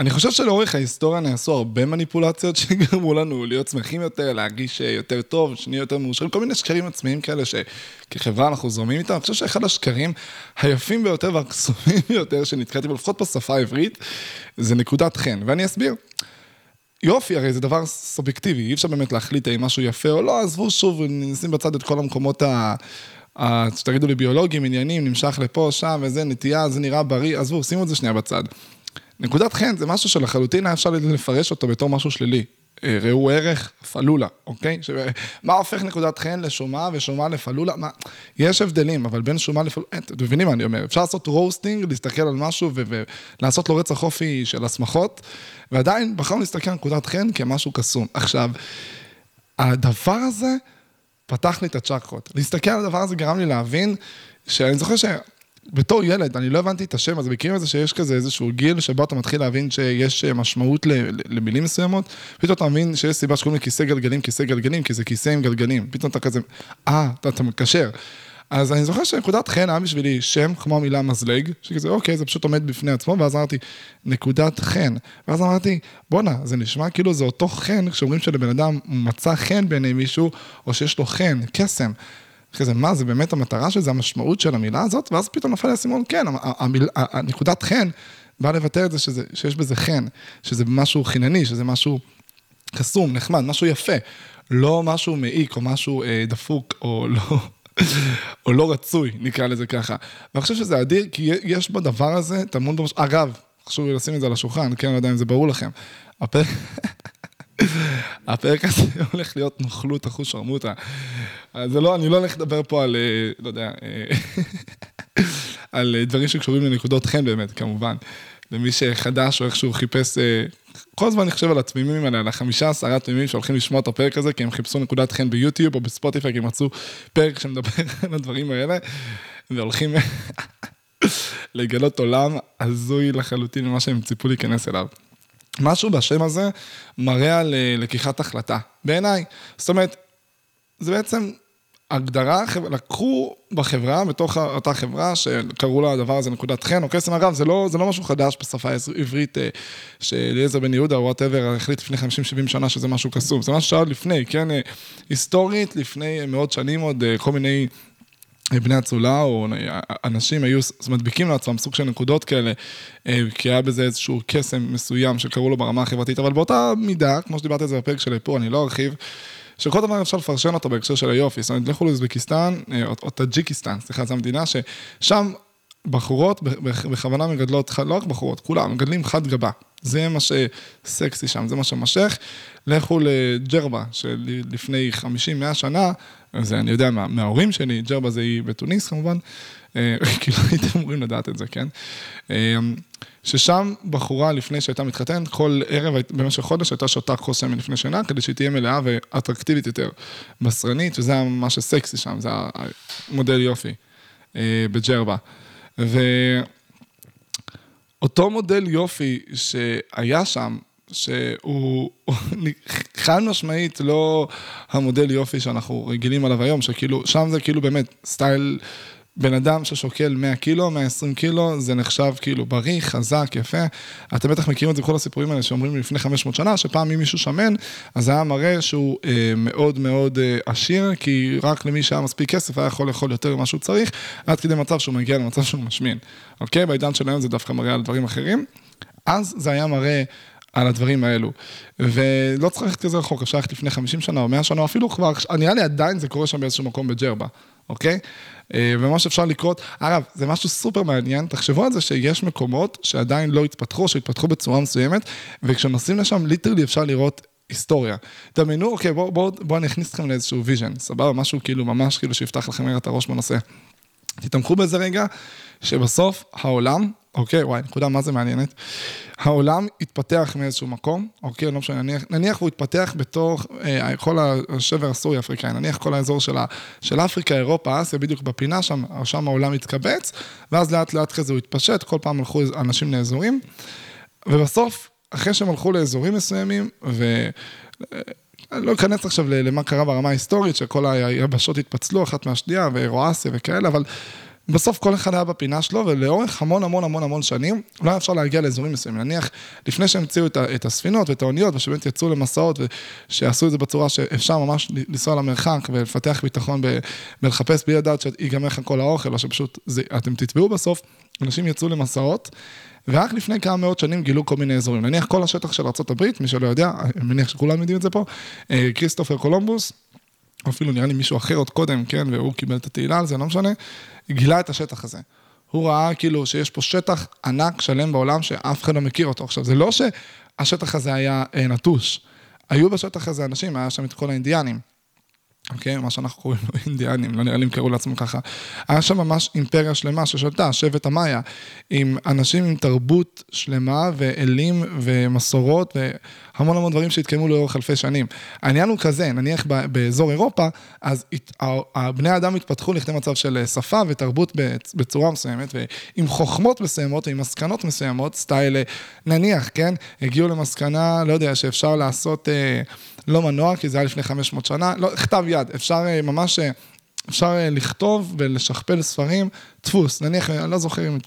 אני חושב שלאורך ההיסטוריה נעשו הרבה מניפולציות שגרמו לנו להיות שמחים יותר, להרגיש יותר טוב, שנהיה יותר מאושרים, כל מיני שקרים עצמיים כאלה שכחברה אנחנו זורמים איתם. אני חושב שאחד השקרים היפים ביותר והקסומים ביותר שנתקעתי בו, לפחות בשפה העברית, זה נקודת חן, ואני אסביר. יופי, הרי זה דבר סובייקטיבי, אי אפשר באמת להחליט האם משהו יפה או לא, עזבו שוב, נשים בצד את כל המקומות ה... שתגידו לי ביולוגים, עניינים, נמשך לפה, שם וזה, נטייה, זה נראה בריא, עזבו, שימו את זה שנייה בצד. נקודת חן זה משהו שלחלוטין היה אפשר לפרש אותו בתור משהו שלילי. אה, ראו ערך פלולה, אוקיי? שמה מה הופך נקודת חן לשומה ושומה לפלולה? מה? יש הבדלים, אבל בין שומה לפלולה, אתם מבינים מה אני אומר? אפשר לעשות רוסטינג, להסתכל על משהו ולעשות לו רצח אופי של הסמכות, ועדיין בחרנו להסתכל על נקודת חן כמשהו קסום. עכשיו, הדבר הזה פתח לי את הצ'קרות. להסתכל על הדבר הזה גרם לי להבין, שאני זוכר ש... בתור ילד, אני לא הבנתי את השם, אז מכירים את זה שיש כזה איזשהו גיל שבו אתה מתחיל להבין שיש משמעות למילים מסוימות, פתאום אתה מבין שיש סיבה שקוראים לכיסא גלגלים, כיסא גלגלים, כי זה כיסא עם גלגלים, פתאום אתה כזה, אה, אתה, אתה מקשר. אז אני זוכר שנקודת חן היה בשבילי שם כמו המילה מזלג, שכזה אוקיי, זה פשוט עומד בפני עצמו, ואז אמרתי, נקודת חן. ואז אמרתי, בואנה, זה נשמע כאילו זה אותו חן, כשאומרים שלבן אדם מצא חן בעיני מישהו, או שיש לו חן, קסם. כזה, מה, זה באמת המטרה של זה, המשמעות של המילה הזאת? ואז פתאום נפל לי האסימון, כן, המיל, הנקודת חן באה לבטא את זה שזה, שיש בזה חן, שזה משהו חינני, שזה משהו קסום, נחמד, משהו יפה, לא משהו מעיק או משהו אה, דפוק או לא... או לא רצוי, נקרא לזה ככה. ואני חושב שזה אדיר, כי יש בדבר הזה טמון במש... אגב, חשוב לי לשים את זה על השולחן, כן, לא יודע אם זה ברור לכם. הפרק... הפרק הזה הולך להיות נוכלות אחוז שרמוטה. אז זה לא, אני לא הולך לדבר פה על, אה, לא יודע, אה, על דברים שקשורים לנקודות חן באמת, כמובן. למי שחדש או איכשהו חיפש, אה, כל הזמן אני חושב על התמימים האלה, על החמישה עשרה תמימים שהולכים לשמוע את הפרק הזה, כי הם חיפשו נקודת חן ביוטיוב או בספוטיפיי, כי הם מצאו פרק שמדבר על הדברים האלה, והולכים לגלות עולם הזוי לחלוטין ממה שהם ציפו להיכנס אליו. משהו בשם הזה מראה על לקיחת החלטה, בעיניי. זאת אומרת, זה בעצם הגדרה, לקחו בחברה, בתוך אותה חברה, שקראו לה הדבר הזה נקודת חן או קסם, אגב, זה לא, זה לא משהו חדש בשפה העברית, אה, שאליעזר בן יהודה או וואטאבר החליט לפני 50-70 שנה שזה משהו קסום, זה משהו שהיה לפני, כן, אה, היסטורית, לפני מאות שנים עוד, אה, כל מיני... בני אצולה או אנשים היו מדביקים לעצמם סוג של נקודות כאלה, כי היה בזה איזשהו קסם מסוים שקראו לו ברמה החברתית, אבל באותה מידה, כמו שדיברתי על זה בפרק שלי פה, אני לא ארחיב, שכל דבר אפשר לפרשן אותו בהקשר של היופי. זאת אומרת, לכו לאוזבקיסטן, אה, או טאג'יקיסטן, סליחה, זו המדינה ששם בחורות בכוונה מגדלות, לא רק בחורות, כולם, מגדלים חד גבה. זה מה שסקסי שם, זה מה שמושך. לכו לג'רבה, שלפני 50-100 שנה, זה אני יודע מה, מההורים שלי, ג'רבה זה היא בתוניס כמובן, כאילו הייתם אמורים לדעת את זה, כן? אה, ששם בחורה לפני שהייתה מתחתנת, כל ערב במשך חודש הייתה שותה כוס שמן לפני שינה, כדי שהיא תהיה מלאה ואטרקטיבית יותר, בשרנית, וזה מה שסקסי שם, זה המודל יופי אה, בג'רבה. ואותו מודל יופי שהיה שם, שהוא חד משמעית לא המודל יופי שאנחנו רגילים עליו היום, שכאילו, שם זה כאילו באמת סטייל בן אדם ששוקל 100 קילו, 120 קילו, זה נחשב כאילו בריא, חזק, יפה. אתם בטח מכירים את זה בכל הסיפורים האלה שאומרים לפני 500 שנה, שפעם אם מישהו שמן, אז היה מראה שהוא אה, מאוד מאוד אה, עשיר, כי רק למי שהיה מספיק כסף היה יכול לאכול יותר ממה שהוא צריך, עד כדי מצב שהוא מגיע למצב שהוא משמין. אוקיי? בעידן של היום זה דווקא מראה על דברים אחרים. אז זה היה מראה על הדברים האלו. ולא צריך ללכת כזה רחוק, אפשר ללכת לפני 50 שנה או 100 שנה, אפילו כבר, נראה לי עדיין זה קורה שם באיזשהו מקום בג'רבה, אוקיי? אה, ומה שאפשר לקרות, אגב, זה משהו סופר מעניין, תחשבו על זה שיש מקומות שעדיין לא התפתחו, שהתפתחו בצורה מסוימת, וכשנוסעים לשם, literally אפשר לראות היסטוריה. דמיינו, אוקיי, בואו בוא, בוא אני אכניס אתכם לאיזשהו vision, סבבה? משהו כאילו ממש כאילו שיפתח לכם את הראש בנושא. תתמכו בזה רגע, שבסוף העולם אוקיי, וואי, נקודה מה זה מעניינת. העולם התפתח מאיזשהו מקום, אוקיי, לא משנה, נניח, נניח הוא התפתח בתוך אה, כל השבר הסורי-אפריקאי, נניח כל האזור של, ה, של אפריקה, אירופה, אסיה, בדיוק בפינה, שם, שם העולם התקבץ, ואז לאט לאט כזה הוא התפשט, כל פעם הלכו אנשים לאזורים, ובסוף, אחרי שהם הלכו לאזורים מסוימים, ו... אני לא אכנס עכשיו למה קרה ברמה ההיסטורית, שכל היבשות התפצלו אחת מהשנייה, ואירואסיה וכאלה, אבל בסוף כל אחד היה בפינה שלו, ולאורך המון המון המון המון שנים, לא היה אפשר להגיע לאזורים מסוימים. נניח, לפני שהמציאו את, את הספינות ואת האוניות, ושבאמת יצאו למסעות, ושיעשו את זה בצורה שאפשר ממש לנסוע למרחק ולפתח ביטחון ולחפש בלי לדעת שיגמר לך כל האוכל, או שפשוט זה, אתם תטבעו בסוף, אנשים יצאו למסעות. ורק לפני כמה מאות שנים גילו כל מיני אזורים. נניח כל השטח של ארה"ב, מי שלא יודע, אני מניח שכולם יודעים את זה פה, אה, כריסטופר קולומבוס, אפילו נראה לי מישהו אחר עוד קודם, כן, והוא קיבל את התהילה על זה, לא משנה, גילה את השטח הזה. הוא ראה כאילו שיש פה שטח ענק שלם בעולם שאף אחד לא מכיר אותו. עכשיו, זה לא שהשטח הזה היה אה, נטוש, היו בשטח הזה אנשים, היה שם את כל האינדיאנים. אוקיי? מה שאנחנו קוראים לו אינדיאנים, לא נראה לי הם קראו לעצמם ככה. היה שם ממש אימפריה שלמה ששלטה, שבט המאיה, עם אנשים עם תרבות שלמה ואלים ומסורות והמון המון דברים שהתקיימו לאורך אלפי שנים. העניין הוא כזה, נניח באזור אירופה, אז בני האדם התפתחו לכדי מצב של שפה ותרבות בצורה מסוימת, ועם חוכמות מסוימות, ועם מסקנות מסוימות, סטייל, נניח, כן? הגיעו למסקנה, לא יודע, שאפשר לעשות... לא מנוע, כי זה היה לפני 500 שנה, לא, כתב יד, אפשר אה, ממש, אה, אפשר אה, לכתוב ולשכפל ספרים, דפוס, נניח, אני לא זוכר אם,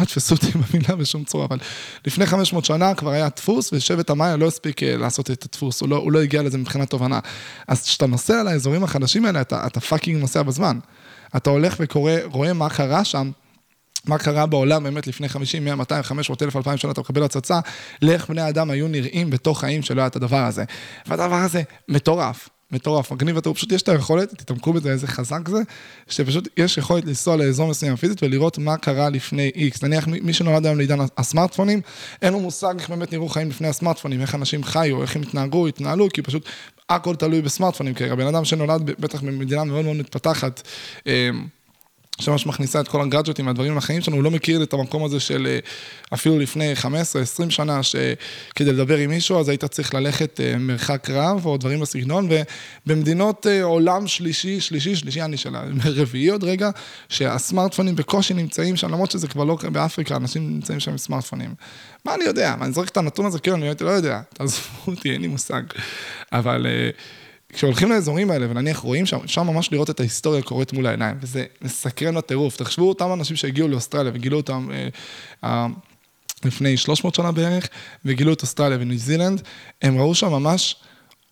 אל תפסו אותי במילה בשום צורה, אבל לפני 500 שנה כבר היה דפוס, ושבט המאיה לא הספיק לעשות את הדפוס, הוא לא, הוא לא הגיע לזה מבחינת תובנה. אז כשאתה נוסע לאזורים החדשים האלה, אתה, אתה fucking נוסע בזמן. אתה הולך וקורא, רואה מה קרה שם, מה קרה בעולם באמת לפני 50, 100, 200, 500, 1,000, 2,000 שנה, אתה מקבל הצצה לאיך בני אדם היו נראים בתוך חיים שלא היה את הדבר הזה. והדבר הזה מטורף, מטורף, מגניב אתה, פשוט יש את היכולת, תתעמקו בזה, איזה חזק זה, שפשוט יש יכולת לנסוע לאזור מסוים פיזית ולראות מה קרה לפני איקס. נניח מי שנולד היום לעידן הסמארטפונים, אין לו מושג איך באמת נראו חיים לפני הסמארטפונים, איך אנשים חיו, איך הם התנהגו, התנהלו, כי פשוט הכל תלוי בסמארטפונים כרגע. בן אדם שנולד בטח במדינה מאוד מאוד מתפתחת, אמ, שממש מכניסה את כל הגאדג'טים והדברים לחיים שלנו, הוא לא מכיר את המקום הזה של אה, אפילו לפני 15-20 שנה, שכדי לדבר עם מישהו, אז היית צריך ללכת אה, מרחק רב או דברים בסגנון, ובמדינות אה, עולם שלישי, שלישי, שלישי, אני של רביעי עוד רגע, שהסמארטפונים בקושי נמצאים שם, למרות שזה כבר לא באפריקה, אנשים נמצאים שם עם סמארטפונים. מה אני יודע? מה, אני זורק את הנתון הזה, כאילו, אני לא יודע, תעזבו אותי, אין לי מושג. אבל... כשהולכים לאזורים האלה, ונניח רואים שם, אפשר ממש לראות את ההיסטוריה קורית מול העיניים, וזה מסקרן לטירוף. תחשבו אותם אנשים שהגיעו לאוסטרליה וגילו אותם אה, אה, לפני 300 שנה בערך, וגילו את אוסטרליה וניו זילנד, הם ראו שם ממש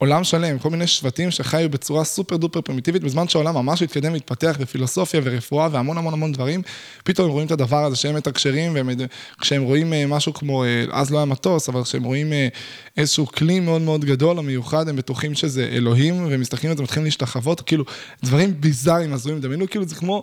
עולם שלם, כל מיני שבטים שחיו בצורה סופר דופר פרימיטיבית, בזמן שהעולם ממש התקדם והתפתח בפילוסופיה ורפואה והמון המון המון דברים, פתאום הם רואים את הדבר הזה שהם מתקשרים, וכשהם רואים אה, משהו כמו, אה, אז לא היה מטוס, אבל כשהם רואים אה, איזשהו כלי מאוד מאוד גדול או מיוחד, הם בטוחים שזה אלוהים, והם מסתכלים על זה, מתחילים להשתחוות, כאילו, דברים ביזאריים, הזויים, דמיינו, כאילו זה כמו...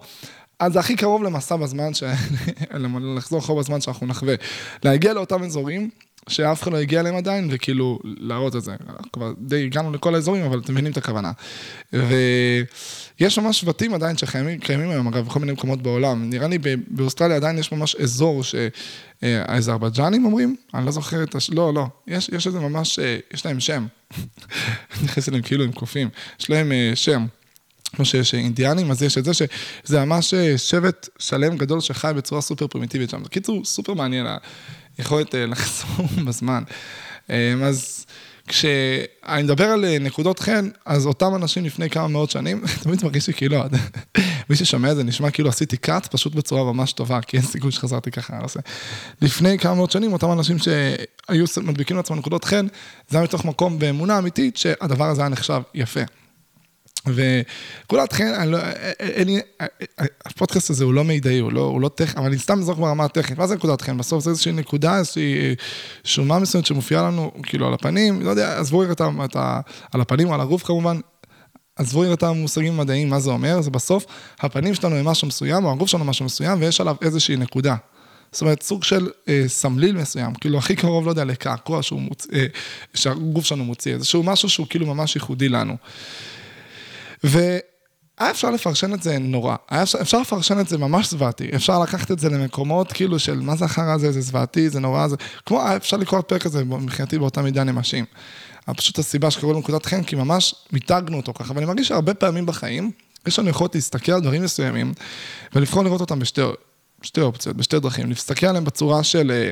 אז זה הכי קרוב למסע בזמן, ש... לחזור אחורה בזמן שאנחנו נחווה. להגיע לאותם אזורים, שאף אחד לא הגיע אליהם עדיין, וכאילו להראות את זה. כבר די הגענו לכל האזורים, אבל אתם מבינים את הכוונה. ויש ממש שבטים עדיין שקיימים היום, אגב, בכל מיני מקומות בעולם. נראה לי באוסטרליה עדיין יש ממש אזור שהאזרבייג'נים אומרים, אני לא זוכר את הש... לא, לא, יש, יש איזה ממש, אה, יש להם שם. נכנס אליהם כאילו הם קופים, יש להם אה, שם. כמו שיש אינדיאנים, אז יש את זה שזה ממש אה, שבט שלם גדול שחי בצורה סופר פרימיטיבית שם. בקיצור, סופר מעניין היכולת אה, לחזור בזמן. אה, אז כשאני מדבר על נקודות חן, אז אותם אנשים לפני כמה מאות שנים, תמיד מרגיש לי כאילו, מי ששומע את זה נשמע כאילו עשיתי קאט, פשוט בצורה ממש טובה, כי אין סיכוי שחזרתי ככה. לפני כמה מאות שנים, אותם אנשים שהיו מדביקים לעצמם נקודות חן, זה היה מתוך מקום באמונה אמיתית שהדבר הזה היה נחשב יפה. וכולת חן, אני לא, אין לי, הפודקאסט הזה הוא לא מידעי, הוא לא, הוא לא טכני, אבל אני סתם זוכר ברמה הטכנית, מה זה נקודת חן? בסוף זה איזושהי נקודה, איזושהי שומה מסוימת שמופיעה לנו, כאילו על הפנים, לא יודע, עזבו רגע את ה... על הפנים או על הגוף כמובן, עזבו את המושגים המדעיים, מה זה אומר, זה בסוף, הפנים שלנו הם משהו מסוים, או הגוף שלנו משהו מסוים, ויש עליו איזושהי נקודה. זאת אומרת, סוג של אה, סמליל מסוים, כאילו הכי קרוב, לא יודע, לקעקוע שהוא מוצ... אה, שהגוף שלנו מוציא, איזשהו משהו שהוא כאילו ממש ייחודי לנו. והיה אפשר לפרשן את זה נורא, אפשר, אפשר לפרשן את זה ממש זוועתי, אפשר לקחת את זה למקומות כאילו של מה זה החרא הזה, זה זוועתי, זה נורא, זה... כמו, אפשר לקרוא את הפרק הזה מבחינתי באותה מידה נמשים. פשוט הסיבה שקראו לו נקודת חן, כי ממש מיתגנו אותו ככה, ואני מרגיש שהרבה פעמים בחיים, יש לנו יכולת להסתכל על דברים מסוימים, ולבחור לראות אותם בשתי, בשתי אופציות, בשתי דרכים, להסתכל עליהם בצורה של אה,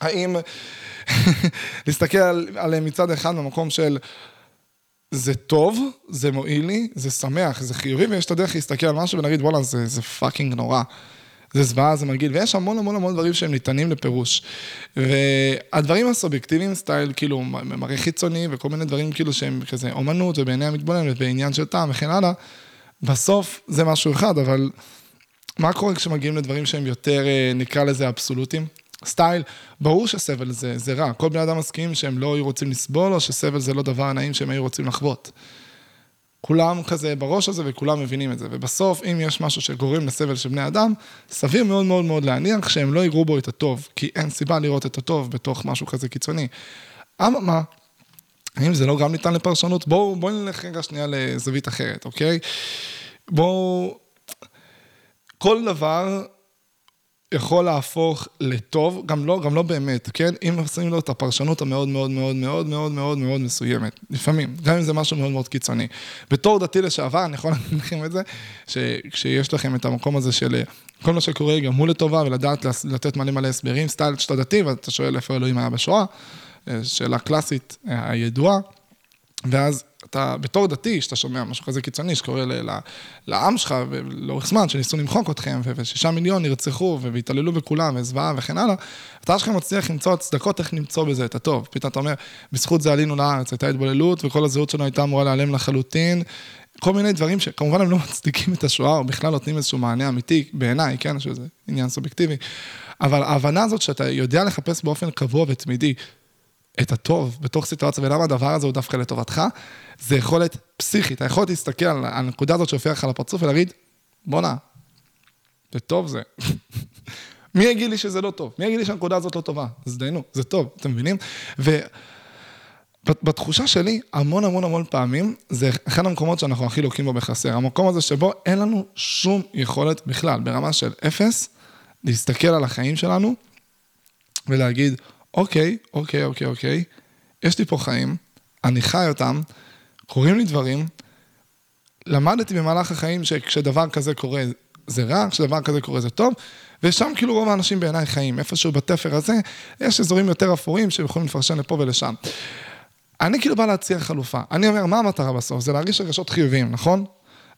האם, להסתכל עליהם מצד אחד במקום של... זה טוב, זה מועיל לי, זה שמח, זה חיובי, ויש את הדרך להסתכל על משהו ולהגיד, וואלה, זה, זה פאקינג נורא. זה זוועה, זה מגעיל, ויש המון המון המון דברים שהם ניתנים לפירוש. והדברים הסובייקטיביים, סטייל, כאילו, מראה חיצוני, וכל מיני דברים כאילו שהם כזה אומנות, ובעיני המתבונן, ובעניין של טעם וכן הלאה, בסוף זה משהו אחד, אבל מה קורה כשמגיעים לדברים שהם יותר, אה, נקרא לזה, אבסולוטיים? סטייל, ברור שסבל זה, זה רע, כל בני אדם מסכימים שהם לא היו רוצים לסבול, או שסבל זה לא דבר נעים שהם היו רוצים לחוות. כולם כזה בראש הזה וכולם מבינים את זה. ובסוף, אם יש משהו שגורם לסבל של בני אדם, סביר מאוד מאוד מאוד להניח שהם לא יראו בו את הטוב, כי אין סיבה לראות את הטוב בתוך משהו כזה קיצוני. אממה, האם זה לא גם ניתן לפרשנות? בואו בוא נלך רגע שנייה לזווית אחרת, אוקיי? בואו... כל דבר יכול להפוך לטוב, גם לא, גם לא באמת, כן? אם עושים לו את הפרשנות המאוד מאוד מאוד מאוד מאוד מאוד מאוד מסוימת, לפעמים, גם אם זה משהו מאוד מאוד קיצוני. בתור דתי לשעבר, אני יכול להגיד לכם את זה, שכשיש לכם את המקום הזה של כל מה שקורה גם הוא לטובה, ולדעת לתת מלא מלא הסברים, סטייל שאתה דתי, ואתה שואל איפה אלוהים היה בשואה, שאלה קלאסית הידועה, ואז אתה בתור דתי, שאתה שומע משהו כזה קיצוני, שקורה לעם שלך, לאורך זמן, שניסו למחוק אתכם, ושישה מיליון נרצחו, והתעללו בכולם, וזוועה וכן הלאה, אתה אשכרה מצליח למצוא הצדקות איך למצוא בזה את הטוב. פתאום אתה אומר, בזכות זה עלינו לארץ, הייתה התבוללות, וכל הזהות שלנו הייתה אמורה להיעלם לחלוטין. כל מיני דברים שכמובן הם לא מצדיקים את השואה, או בכלל נותנים איזשהו מענה אמיתי, בעיניי, כן, שזה עניין סובייקטיבי. אבל ההבנה הזאת שאתה יודע לחפש באופן קבוע ותמידי את הטוב בתוך סיטואציה, ולמה הדבר הזה הוא דווקא לטובתך, זה יכולת פסיכית. היכולת להסתכל על הנקודה הזאת שהופיעה לך לפרצוף ולהגיד, בואנה, זה טוב זה. מי יגיד לי שזה לא טוב? מי יגיד לי שהנקודה הזאת לא טובה? אז דיינו, זה טוב, אתם מבינים? ובתחושה שלי, המון המון המון פעמים, זה אחד המקומות שאנחנו הכי לוקים בו בחסר. המקום הזה שבו אין לנו שום יכולת בכלל, ברמה של אפס, להסתכל על החיים שלנו ולהגיד, אוקיי, אוקיי, אוקיי, אוקיי, יש לי פה חיים, אני חי אותם, קורים לי דברים, למדתי במהלך החיים שכשדבר כזה קורה זה רע, כשדבר כזה קורה זה טוב, ושם כאילו רוב האנשים בעיניי חיים, איפשהו בתפר הזה, יש אזורים יותר אפורים שהם יכולים לפרשן לפה ולשם. אני כאילו בא להציע חלופה. אני אומר, מה המטרה בסוף? זה להרגיש רגשות חיוביים, נכון?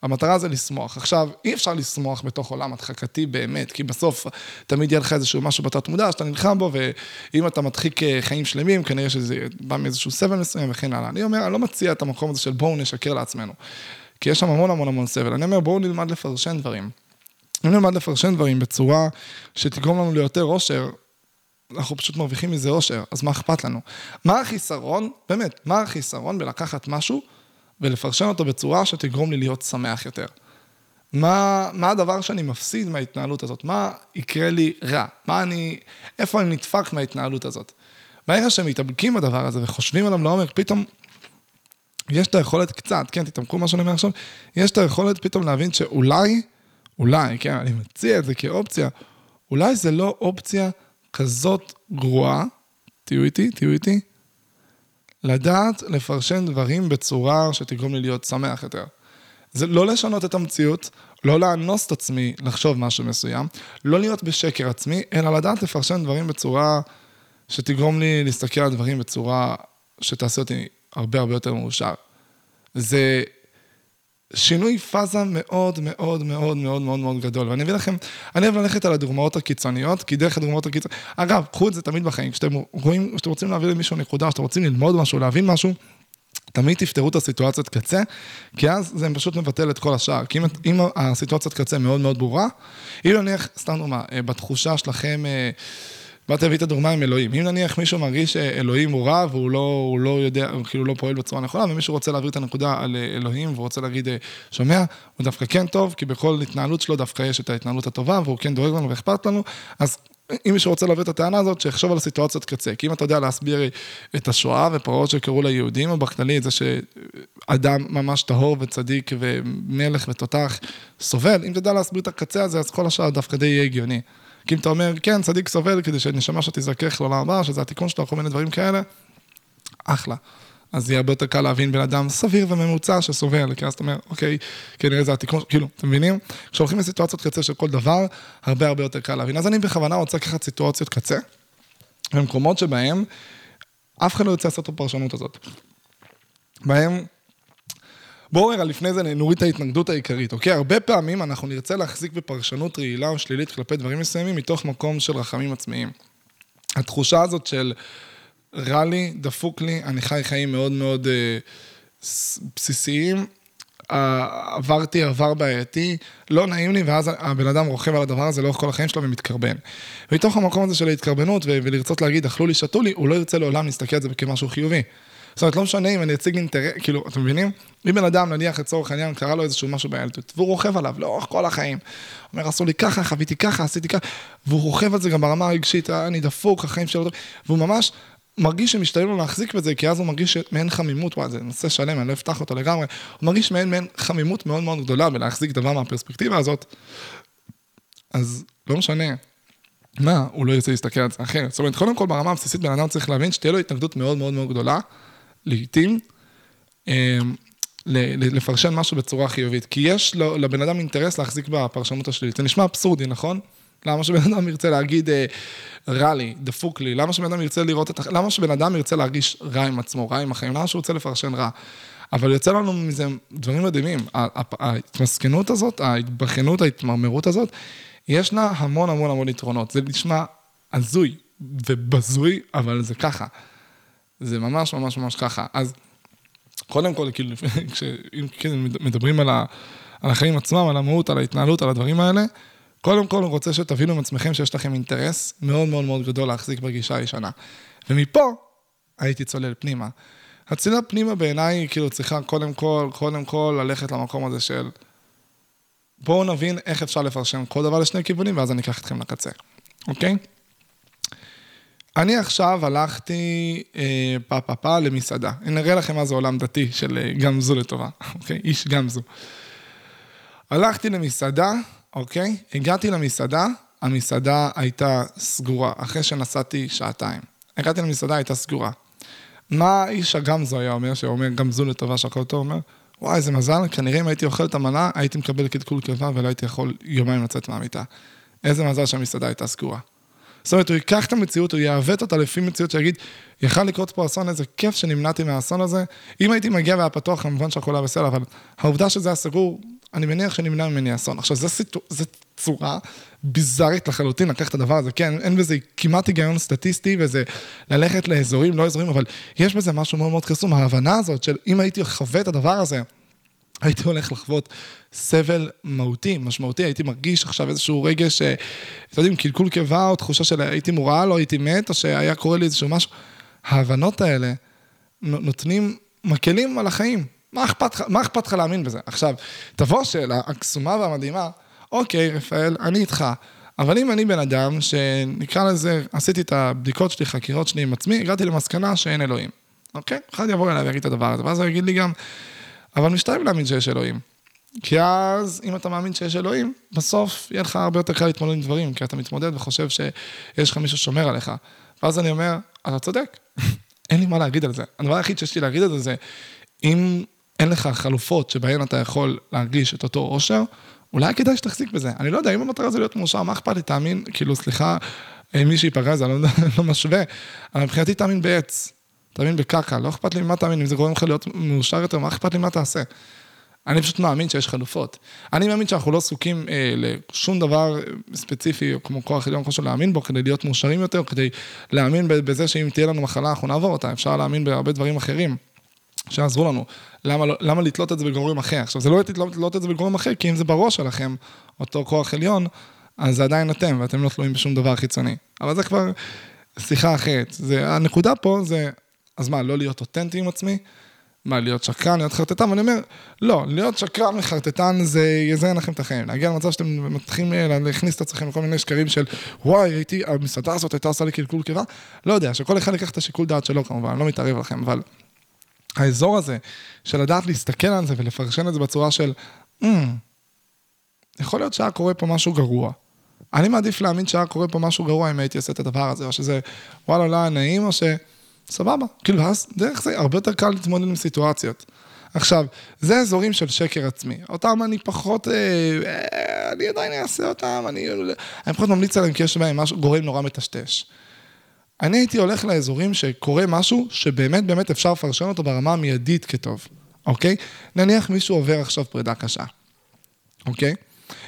המטרה זה לשמוח. עכשיו, אי אפשר לשמוח בתוך עולם הדחקתי באמת, כי בסוף תמיד יהיה לך איזשהו משהו בתת מודע שאתה נלחם בו, ואם אתה מדחיק אה, חיים שלמים, כנראה שזה בא מאיזשהו סבל מסוים וכן הלאה. אני אומר, אני לא מציע את המקום הזה של בואו נשקר לעצמנו, כי יש שם המון המון המון סבל. אני אומר, בואו נלמד לפרשן דברים. אם נלמד לפרשן דברים בצורה שתגרום לנו ליותר אושר, אנחנו פשוט מרוויחים מזה אושר, אז מה אכפת לנו? מה החיסרון, באמת, מה החיסרון בלקחת משהו ולפרשן אותו בצורה שתגרום לי להיות שמח יותר. מה, מה הדבר שאני מפסיד מההתנהלות הזאת? מה יקרה לי רע? מה אני, איפה אני נדפק מההתנהלות הזאת? ברגע שהם מתאבקים בדבר הזה וחושבים עליו לעומק, פתאום יש את היכולת קצת, כן, תתעמקו מה שאני אומר עכשיו, יש את היכולת פתאום להבין שאולי, אולי, כן, אני מציע את זה כאופציה, אולי זה לא אופציה כזאת גרועה, תהיו איתי, תהיו איתי, לדעת לפרשן דברים בצורה שתגרום לי להיות שמח יותר. זה לא לשנות את המציאות, לא לאנוס את עצמי לחשוב משהו מסוים, לא להיות בשקר עצמי, אלא לדעת לפרשן דברים בצורה שתגרום לי להסתכל על דברים בצורה שתעשה אותי הרבה הרבה יותר מאושר. זה שינוי פאזה מאוד מאוד מאוד מאוד מאוד מאוד גדול. ואני אביא לכם, אני אוהב ללכת על הדוגמאות הקיצוניות, כי דרך הדוגמאות הקיצוניות, אגב, קחו את זה תמיד בחיים, כשאתם רואים, כשאתם רוצים להביא למישהו נקודה, כשאתם רוצים ללמוד משהו, להבין משהו, תמיד תפתרו את הסיטואציית קצה, כי אז זה פשוט מבטל את כל השאר. כי אם, אם הסיטואציית קצה מאוד מאוד ברורה, אם נניח, סתם דוגמה, אה, בתחושה שלכם, אה, באתי להביא את הדוגמה עם אלוהים. אם נניח מישהו מרגיש שאלוהים הוא רע והוא לא, לא יודע, הוא כאילו לא פועל בצורה נכונה, ומישהו רוצה להעביר את הנקודה על אלוהים והוא רוצה להגיד, שומע, הוא דווקא כן טוב, כי בכל התנהלות שלו דווקא יש את ההתנהלות הטובה, והוא כן דואג לנו ואכפת לנו, אז אם מישהו רוצה להעביר את הטענה הזאת, שיחשוב על הסיטואציות קצה. כי אם אתה יודע להסביר את השואה ופרעות שקרו ליהודים, או בכללי את זה שאדם ממש טהור וצדיק ומלך ותותח סובל, אם תדע להסביר את הקצה הזה, אז כל השאר דווקא די יהיה הגיוני. כי אם אתה אומר, כן, צדיק סובל כדי שנשמה שתזכך לעולם הבא, שזה התיקון שלו, כל מיני דברים כאלה, אחלה. אז יהיה הרבה יותר קל להבין בן אדם סביר וממוצע שסובל, כי אז אתה אומר, אוקיי, כנראה זה התיקון, כאילו, אתם מבינים? כשהולכים לסיטואציות קצה של כל דבר, הרבה הרבה יותר קל להבין. אז אני בכוונה רוצה לקחת סיטואציות קצה, במקומות שבהם אף אחד לא יוצא לעשות את הפרשנות הזאת. בהם בואו רגע לפני זה נוריד את ההתנגדות העיקרית, אוקיי? הרבה פעמים אנחנו נרצה להחזיק בפרשנות רעילה או שלילית כלפי דברים מסוימים מתוך מקום של רחמים עצמיים. התחושה הזאת של רע לי, דפוק לי, אני חי חיים מאוד מאוד אה, בסיסיים, עברתי עבר בעייתי, לא נעים לי, ואז הבן אדם רוכב על הדבר הזה לאורך כל החיים שלו ומתקרבן. ומתוך המקום הזה של ההתקרבנות ולרצות להגיד, אכלו לי, שתו לי, הוא לא ירצה לעולם להסתכל על זה כמשהו חיובי. זאת אומרת, לא משנה אם אני אציג אינטרס, כאילו, אתם מבינים? אם בן אדם, נניח לצורך העניין, קרה לו איזשהו משהו בילדות, והוא רוכב עליו לאורך כל החיים. אומר, עשו לי ככה, חוויתי ככה, עשיתי ככה, והוא רוכב על זה גם ברמה הרגשית, אה, אני דפוק, החיים שלו, והוא ממש מרגיש שמשתלם לו להחזיק בזה, כי אז הוא מרגיש מעין חמימות, וואי, זה נושא שלם, אני לא אפתח אותו לגמרי, הוא מרגיש מעין מעין חמימות מאוד מאוד גדולה בלהחזיק דבר מהפרספקטיבה הזאת, אז לא משנה. מה, הוא לא ירצה להסתכל על זה אחרת. זאת אומרת, קודם כל ברמה הבסיסית בן אדם צריך להבין שתהיה לו התנגדות מאוד מאוד מאוד גדולה, לעיתים, אה, לפרשן משהו בצורה חיובית. כי יש לבן אדם אינטרס להחזיק בפרשנות השלילית. זה נשמע אבסורדי, נכון? למה שבן אדם ירצה להגיד אה, רע לי, דפוק לי? למה שבן אדם ירצה לראות את... למה שבן אדם ירצה להרגיש רע עם עצמו, רע עם החיים? למה שהוא רוצה לפרשן רע? אבל יוצא לנו מזה דברים מדהימים. ההתמסכנות הזאת, ההתבכיינות, ההתמרמרות הזאת, יש לה המון המון המון יתרונות. זה נשמע הזוי ובזוי, אבל זה ככה. זה ממש ממש ממש ככה. אז קודם כל, כאילו, אם כן מדברים על, ה, על החיים עצמם, על המהות, על ההתנהלות, על הדברים האלה, קודם כל, אני רוצה שתבינו עם עצמכם שיש לכם אינטרס מאוד מאוד מאוד גדול להחזיק בגישה הישנה. ומפה הייתי צולל פנימה. הצלילה פנימה בעיניי, כאילו, צריכה קודם כל, קודם כל, ללכת למקום הזה של... בואו נבין איך אפשר לפרשן כל דבר לשני כיוונים, ואז אני אקח אתכם לקצה, אוקיי? אני עכשיו הלכתי אה, פה פה פה למסעדה. אני אראה לכם מה זה עולם דתי של אה, גמזו לטובה, אוקיי? איש גמזו. הלכתי למסעדה, אוקיי? הגעתי למסעדה, המסעדה הייתה סגורה, אחרי שנסעתי שעתיים. הגעתי למסעדה, הייתה סגורה. מה איש הגמזו היה אומר, שאומר גמזו לטובה שהכל טוב, אומר, וואי, איזה מזל, כנראה אם הייתי אוכל את המנה, הייתי מקבל קלקול קיבה ולא הייתי יכול יומיים לצאת מהמיטה. איזה מזל שהמסעדה הייתה סגורה. זאת אומרת, הוא ייקח את המציאות, הוא יעוות אותה לפי מציאות שיגיד, יכל לקרות פה אסון, איזה כיף שנמנעתי מהאסון הזה. אם הייתי מגיע והיה פתוח, כמובן שהכול היה בסדר, אבל העובדה שזה היה סגור, אני מניח שנמנע ממני אסון. עכשיו, זו סיטו... צורה ביזארית לחלוטין לקחת את הדבר הזה, כן, אין בזה כמעט היגיון סטטיסטי, וזה ללכת לאזורים, לא אזורים, אבל יש בזה משהו מאוד מאוד קסום, ההבנה הזאת של אם הייתי חווה את הדבר הזה, הייתי הולך לחוות סבל מהותי, משמעותי, הייתי מרגיש עכשיו איזשהו רגש, אתם יודעים, קלקול קיבה או תחושה של הייתי מורעל או הייתי מת, או שהיה קורה לי איזשהו משהו. ההבנות האלה נותנים, מקלים על החיים. מה אכפת, מה אכפת לך להאמין בזה? עכשיו, תבוא השאלה הקסומה והמדהימה, אוקיי, רפאל, אני איתך, אבל אם אני בן אדם שנקרא לזה, עשיתי את הבדיקות שלי, חקירות שלי עם עצמי, הגעתי למסקנה שאין אלוהים. אוקיי? אחד יבוא אליי ויגיד את הדבר הזה, ואז הוא יגיד לי גם, אבל משתלם להאמין שיש אלוהים. כי אז, אם אתה מאמין שיש אלוהים, בסוף יהיה לך הרבה יותר קל להתמודד עם דברים, כי אתה מתמודד וחושב שיש לך מישהו שומר עליך. ואז אני אומר, אתה צודק, אין לי מה להגיד על זה. הדבר היחיד שיש לי להגיד על זה, אם אין לך חלופות שבהן אתה יכול להרגיש את אותו אושר, אולי כדאי שתחזיק בזה. אני לא יודע, אם המטרה זה להיות מאושר, מה אכפת לי? תאמין, כאילו, סליחה, אה, מי שיפגע זה, אני לא, לא משווה, אבל מבחינתי תאמין בעץ. תאמין בקרקע, לא אכפת לי ממה תאמין, אם זה גורם לך להיות מאושר יותר, מה אכפת לי מה תעשה? אני פשוט מאמין שיש חלופות. אני מאמין שאנחנו לא עסוקים אה, לשום דבר ספציפי, כמו כוח עליון, כמו להאמין בו, כדי להיות מאושרים יותר, כדי להאמין בזה שאם תהיה לנו מחלה, אנחנו נעבור אותה. אפשר להאמין בהרבה דברים אחרים שיעזרו לנו. למה, לא, למה לתלות את זה בגורם אחר? עכשיו, זה לא לתלות את זה בגורם אחר, כי אם זה בראש שלכם, אותו כוח עליון, אז זה עדיין אתם, ואתם לא תלויים בשום דבר חיצוני. אבל זה כבר שיחה אחרת. זה, הנקודה פה זה אז מה, לא להיות אותנטי עם עצמי? מה, להיות שקרן, להיות חרטטן? ואני אומר, לא, להיות שקרן וחרטטן זה יזיין לכם את החיים. להגיע למצב שאתם מתחילים אה, להכניס את עצמכם לכל מיני שקרים של, וואי, הייתי, המסעדה הזאת הייתה עושה לי קלקול קיבה. לא יודע, שכל אחד ייקח את השיקול דעת שלו כמובן, אני לא מתערב לכם, אבל האזור הזה של לדעת להסתכל על זה ולפרשן את זה בצורה של, mm, יכול להיות שהיה קורה פה משהו גרוע. אני מעדיף להאמין שהיה קורה פה משהו גרוע אם הייתי עושה את הדבר הזה, או שזה, וואלה, לא היה נעים, או ש... סבבה. כאילו, אז דרך זה הרבה יותר קל להתמודד עם סיטואציות. עכשיו, זה אזורים של שקר עצמי. אותם אני פחות, אה, אה, אני עדיין אעשה אותם, אני, אני פחות ממליץ עליהם כי יש בהם משהו, גורם נורא מטשטש. אני הייתי הולך לאזורים שקורה משהו שבאמת באמת אפשר לפרשן אותו ברמה המיידית כטוב, אוקיי? נניח מישהו עובר עכשיו פרידה קשה, אוקיי?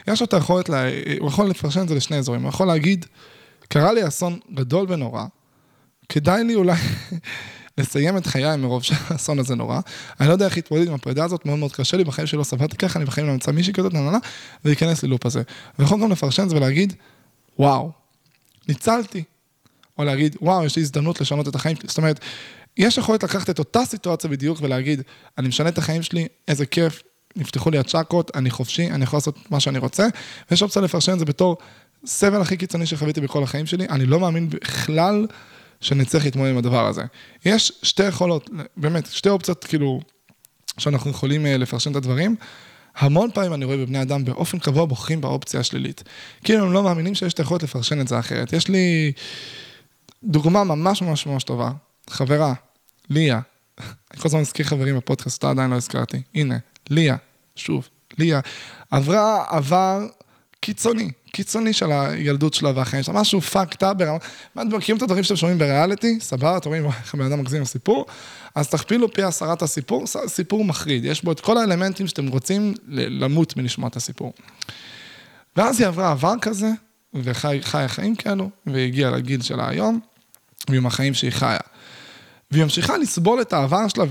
יש לו את היכולת, לה... הוא יכול לפרשן את זה לשני אזורים, הוא יכול להגיד, קרה לי אסון גדול ונורא, כדאי לי אולי לסיים את חיי מרוב שהאסון הזה נורא. אני לא יודע איך להתמודד עם הפרידה הזאת, מאוד מאוד קשה לי, בחיים שלא סבלתי ככה, אני בחיים לא אמצא מישהי כזאת, נהנה, ולהיכנס ללופ הזה. ויכול גם לפרשן את זה ולהגיד, וואו, ניצלתי. או להגיד, וואו, יש לי הזדמנות לשנות את החיים שלי. זאת אומרת, יש יכולת לקחת את אותה סיטואציה בדיוק ולהגיד, אני משנה את החיים שלי, איזה כיף, נפתחו לי הצ'קות, אני חופשי, אני יכול לעשות מה שאני רוצה, ויש אופציה לפרשן את זה בתור סבל הכי קיצוני שחוויתי בכל החיים שלי, אני לא מאמין בכלל שנצטרך להתמודד עם הדבר הזה. יש שתי יכולות, באמת, שתי אופציות כאילו, שאנחנו יכולים אה, לפרשן את הדברים. המון פעמים אני רואה בבני אדם באופן קבוע בוחרים באופציה השלילית. כאילו הם לא מאמינים שיש את היכולת לפרשן את זה אחרת. יש לי דוגמה ממש ממש ממש טובה. חברה, ליה, אני כל הזמן מזכיר חברים בפודקאסט, אותה עדיין לא הזכרתי. הנה, ליה, שוב, ליה, עברה עבר קיצוני, קיצוני של הילדות שלה והחיים שלה, משהו פאקד אפ ברמה, מכירים את הדברים שאתם שומעים בריאליטי? סבבה, אתם רואים איך הבן אדם מגזים בסיפור? אז תכפילו פי עשרת הסיפור, סיפור מחריד, יש בו את כל האלמנטים שאתם רוצים למות מלשמוע את הסיפור. ואז היא עברה עבר כזה, וחיה חיים כאלו, והגיעה לגיל שלה היום, ועם החיים שהיא חיה. והיא ממשיכה לסבול את העבר שלה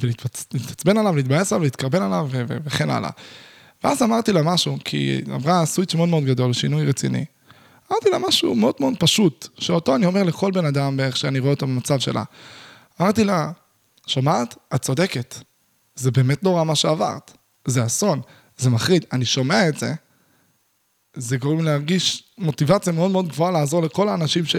ולהתעצבן עליו, להתבאס עליו, להתקרבן עליו וכן הלאה. ואז אמרתי לה משהו, כי עברה סוויץ' מאוד מאוד גדול, שינוי רציני. אמרתי לה משהו מאוד מאוד פשוט, שאותו אני אומר לכל בן אדם באיך שאני רואה אותו במצב שלה. אמרתי לה, שומעת? את צודקת. זה באמת נורא מה שעברת. זה אסון, זה מחריד. אני שומע את זה, זה גורם להרגיש מוטיבציה מאוד מאוד גבוהה לעזור לכל האנשים, ש...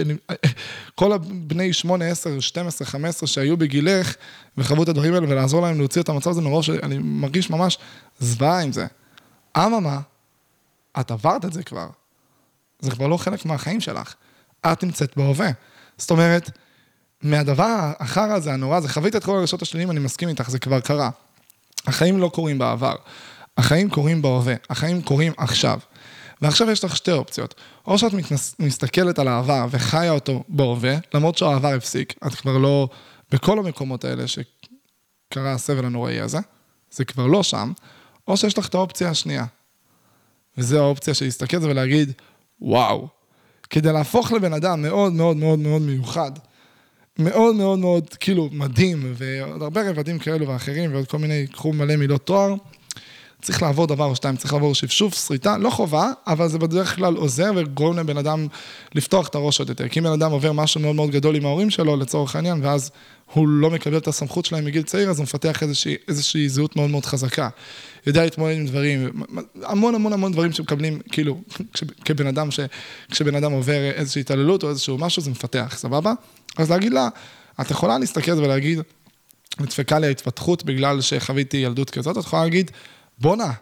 כל הבני 8, 10, 12, 15 שהיו בגילך וחוו את הדברים האלה ולעזור להם להוציא את המצב הזה מראש, שאני מרגיש ממש זוועה עם זה. אממה, את עברת את זה כבר. זה כבר לא חלק מהחיים שלך. את נמצאת בהווה. זאת אומרת, מהדבר החרא הזה, הנורא הזה, חווית את כל הרגשות השליליים, אני מסכים איתך, זה כבר קרה. החיים לא קורים בעבר. החיים קורים בהווה. החיים קורים עכשיו. ועכשיו יש לך שתי אופציות. או שאת מתנס, מסתכלת על העבר וחיה אותו בהווה, למרות שהעבר הפסיק, את כבר לא בכל המקומות האלה שקרה הסבל הנוראי הזה, זה כבר לא שם, או שיש לך את האופציה השנייה. וזו האופציה של להסתכל על זה ולהגיד, וואו, כדי להפוך לבן אדם מאוד מאוד מאוד מאוד מיוחד, מאוד מאוד מאוד כאילו מדהים, ועוד הרבה רבדים כאלו ואחרים, ועוד כל מיני, קחו מלא מילות תואר, צריך לעבור דבר או שתיים, צריך לעבור שפשוף, שריטה, לא חובה, אבל זה בדרך כלל עוזר וגורם לבן אדם לפתוח את הראש עוד יותר. כי אם בן אדם עובר משהו מאוד מאוד גדול עם ההורים שלו, לצורך העניין, ואז הוא לא מקבל את הסמכות שלהם מגיל צעיר, אז הוא מפתח איזושהי, איזושהי זהות מאוד מאוד חזקה. יודע להתמודד עם דברים, המון המון המון דברים שמקבלים, כאילו, כבן אדם, ש, כשבן אדם עובר איזושהי התעללות או איזשהו משהו, זה מפתח, סבבה? אז להגיד לה, את יכולה להסתכל ולהגיד, נדפקה לי ההתפתחות בגלל שחוויתי ילדות כזאת, את יכולה להגיד, בואנה,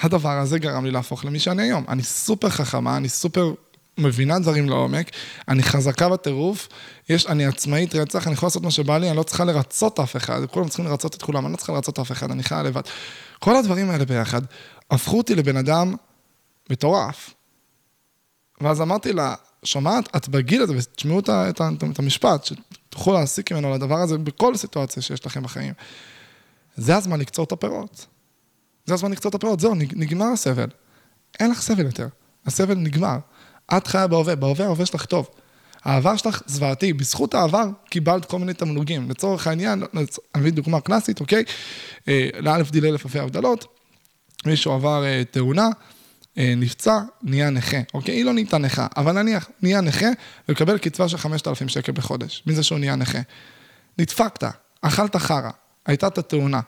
הדבר הזה גרם לי להפוך למי שאני היום. אני סופר חכמה, אני סופר מבינה דברים לעומק, אני חזקה בטירוף, יש, אני עצמאית רצח, אני יכולה לעשות מה שבא לי, אני לא צריכה לרצות אף אחד, כולם צריכים לרצות את כולם, אני לא צריכה לרצות אף אחד, אני חיה לבד. כל הדברים האלה ביחד הפכו אותי לבן אדם מטורף. ואז אמרתי לה, שומעת, את בגיל הזה, ותשמעו את, את, את, את המשפט, שתוכלו להסיק ממנו לדבר הזה בכל סיטואציה שיש לכם בחיים. זה הזמן לקצור את הפירות. זה הזמן לקצור את הפירות, זהו, נגמר הסבל. אין לך סבל יותר, הסבל נגמר. את חיה בהווה, בהווה ההווה שלך טוב. העבר שלך זוועתי, בזכות העבר קיבלת כל מיני תמלוגים. לצורך העניין, אני מביא דוגמה קלאסית, אוקיי? אה, לאלף דילי אלף אלפי הבדלות, מישהו עבר אה, תאונה, אה, נפצע, נהיה נכה, אוקיי? היא לא נהייתה נכה, אבל נניח, נהיה נכה ולקבל קצבה של 5,000 שקל בחודש, מזה שהוא נהיה נכה. נדפקת, אכלת חרא, הייתה את התאונה,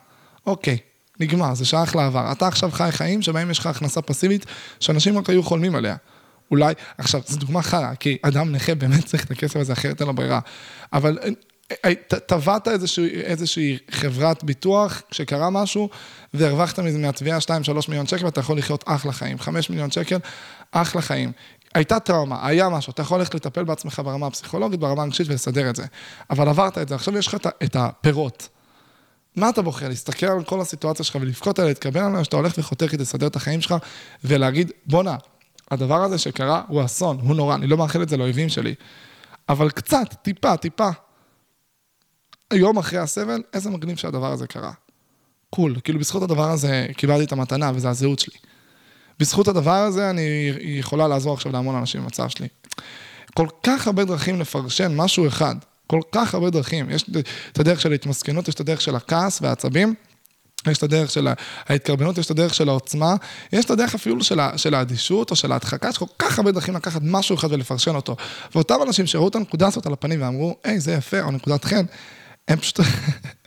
אוקיי, נגמר, זה שייך לעבר. אתה עכשיו חי חיים שבהם יש לך הכנסה פסיבית שאנשים רק היו חולמים עליה. אולי, עכשיו, זו דוגמה חרא, כי אדם נכה באמת צריך את הכסף הזה, אחרת אין לו ברירה. אבל טבעת איזושהי, איזושהי חברת ביטוח, כשקרה משהו, והרווחת מזה מהתביעה 2-3 מיליון שקל, ואתה יכול לחיות אחלה חיים. 5 מיליון שקל, אחלה חיים. הייתה טראומה, היה משהו, אתה יכול ללכת לטפל בעצמך ברמה הפסיכולוגית, ברמה הרגשית ולסדר את זה. אבל עברת את זה, עכשיו יש לך את הפירות. מה אתה בוחר? להסתכל על כל הסיטואציה שלך ולבכות עליה, להתקבל עליה, שאתה הולך וחותר כדי לסדר את החיים שלך, ולהגיד, בואנה, הדבר הזה שקרה הוא אסון, הוא נורא, אני לא מאחל את זה לאויבים שלי. אבל קצת, טיפה, טיפה, יום אחרי הסבל, איזה מגניב שהדבר הזה קרה. cool. כאילו, בזכות הדבר הזה קיבלתי את המתנה, וזה הזהות שלי. בזכות הדבר הזה אני יכולה לעזור עכשיו להמון אנשים במצב שלי. כל כך הרבה דרכים לפרשן משהו אחד, כל כך הרבה דרכים. יש את הדרך של ההתמסכנות, יש את הדרך של הכעס והעצבים. יש את הדרך של ההתקרבנות, יש את הדרך של העוצמה, יש את הדרך אפילו של, של האדישות או של ההדחקה, יש כל כך הרבה דרכים לקחת משהו אחד ולפרשן אותו. ואותם אנשים שראו את הנקודה הזאת על הפנים ואמרו, היי, זה יפה, או נקודת חן, הם פשוט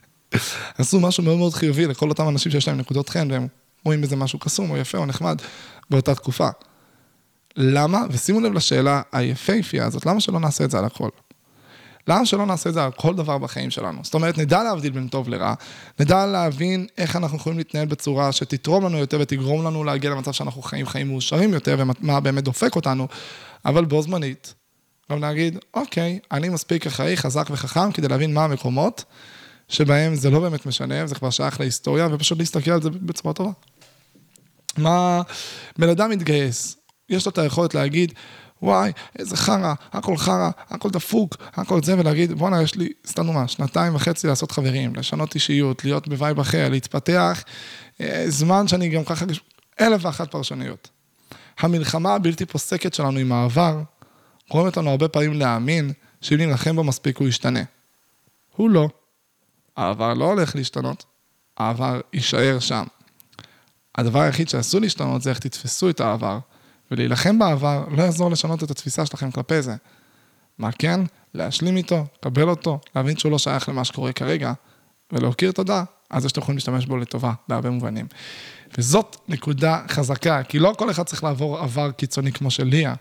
עשו משהו מאוד מאוד חיובי לכל אותם אנשים שיש להם נקודות חן, והם רואים בזה משהו קסום או יפה או נחמד באותה תקופה. למה? ושימו לב לשאלה היפהפייה הזאת, למה שלא נעשה את זה על הכל? למה שלא נעשה את זה על כל דבר בחיים שלנו? זאת אומרת, נדע להבדיל בין טוב לרע, נדע להבין איך אנחנו יכולים להתנהל בצורה שתתרום לנו יותר ותגרום לנו להגיע למצב שאנחנו חיים חיים מאושרים יותר ומה באמת דופק אותנו, אבל בו זמנית, גם להגיד, אוקיי, אני מספיק אחראי, חזק וחכם כדי להבין מה המקומות שבהם זה לא באמת משנה, זה כבר שייך להיסטוריה, ופשוט להסתכל על זה בצורה טובה. מה, בן אדם מתגייס, יש לו את היכולת להגיד, וואי, איזה חרא, הכל חרא, הכל דפוק, הכל זה, ולהגיד, בואנה, יש לי, סתם דוגמה, שנתיים וחצי לעשות חברים, לשנות אישיות, להיות ב vibe אחר, להתפתח, אה, זמן שאני גם ככה, אלף ואחת פרשנויות. המלחמה הבלתי פוסקת שלנו עם העבר, גורמת לנו הרבה פעמים להאמין שאם נילחם בו מספיק הוא ישתנה. הוא לא. העבר לא הולך להשתנות, העבר יישאר שם. הדבר היחיד שאסור להשתנות זה איך תתפסו את העבר, ולהילחם בעבר לא יעזור לשנות את התפיסה שלכם כלפי זה. מה כן? להשלים איתו, לקבל אותו, להבין שהוא לא שייך למה שקורה כרגע, ולהכיר תודה, אז שאתם יכולים להשתמש בו לטובה, בהרבה מובנים. וזאת נקודה חזקה, כי לא כל אחד צריך לעבור עבר קיצוני כמו של ליה.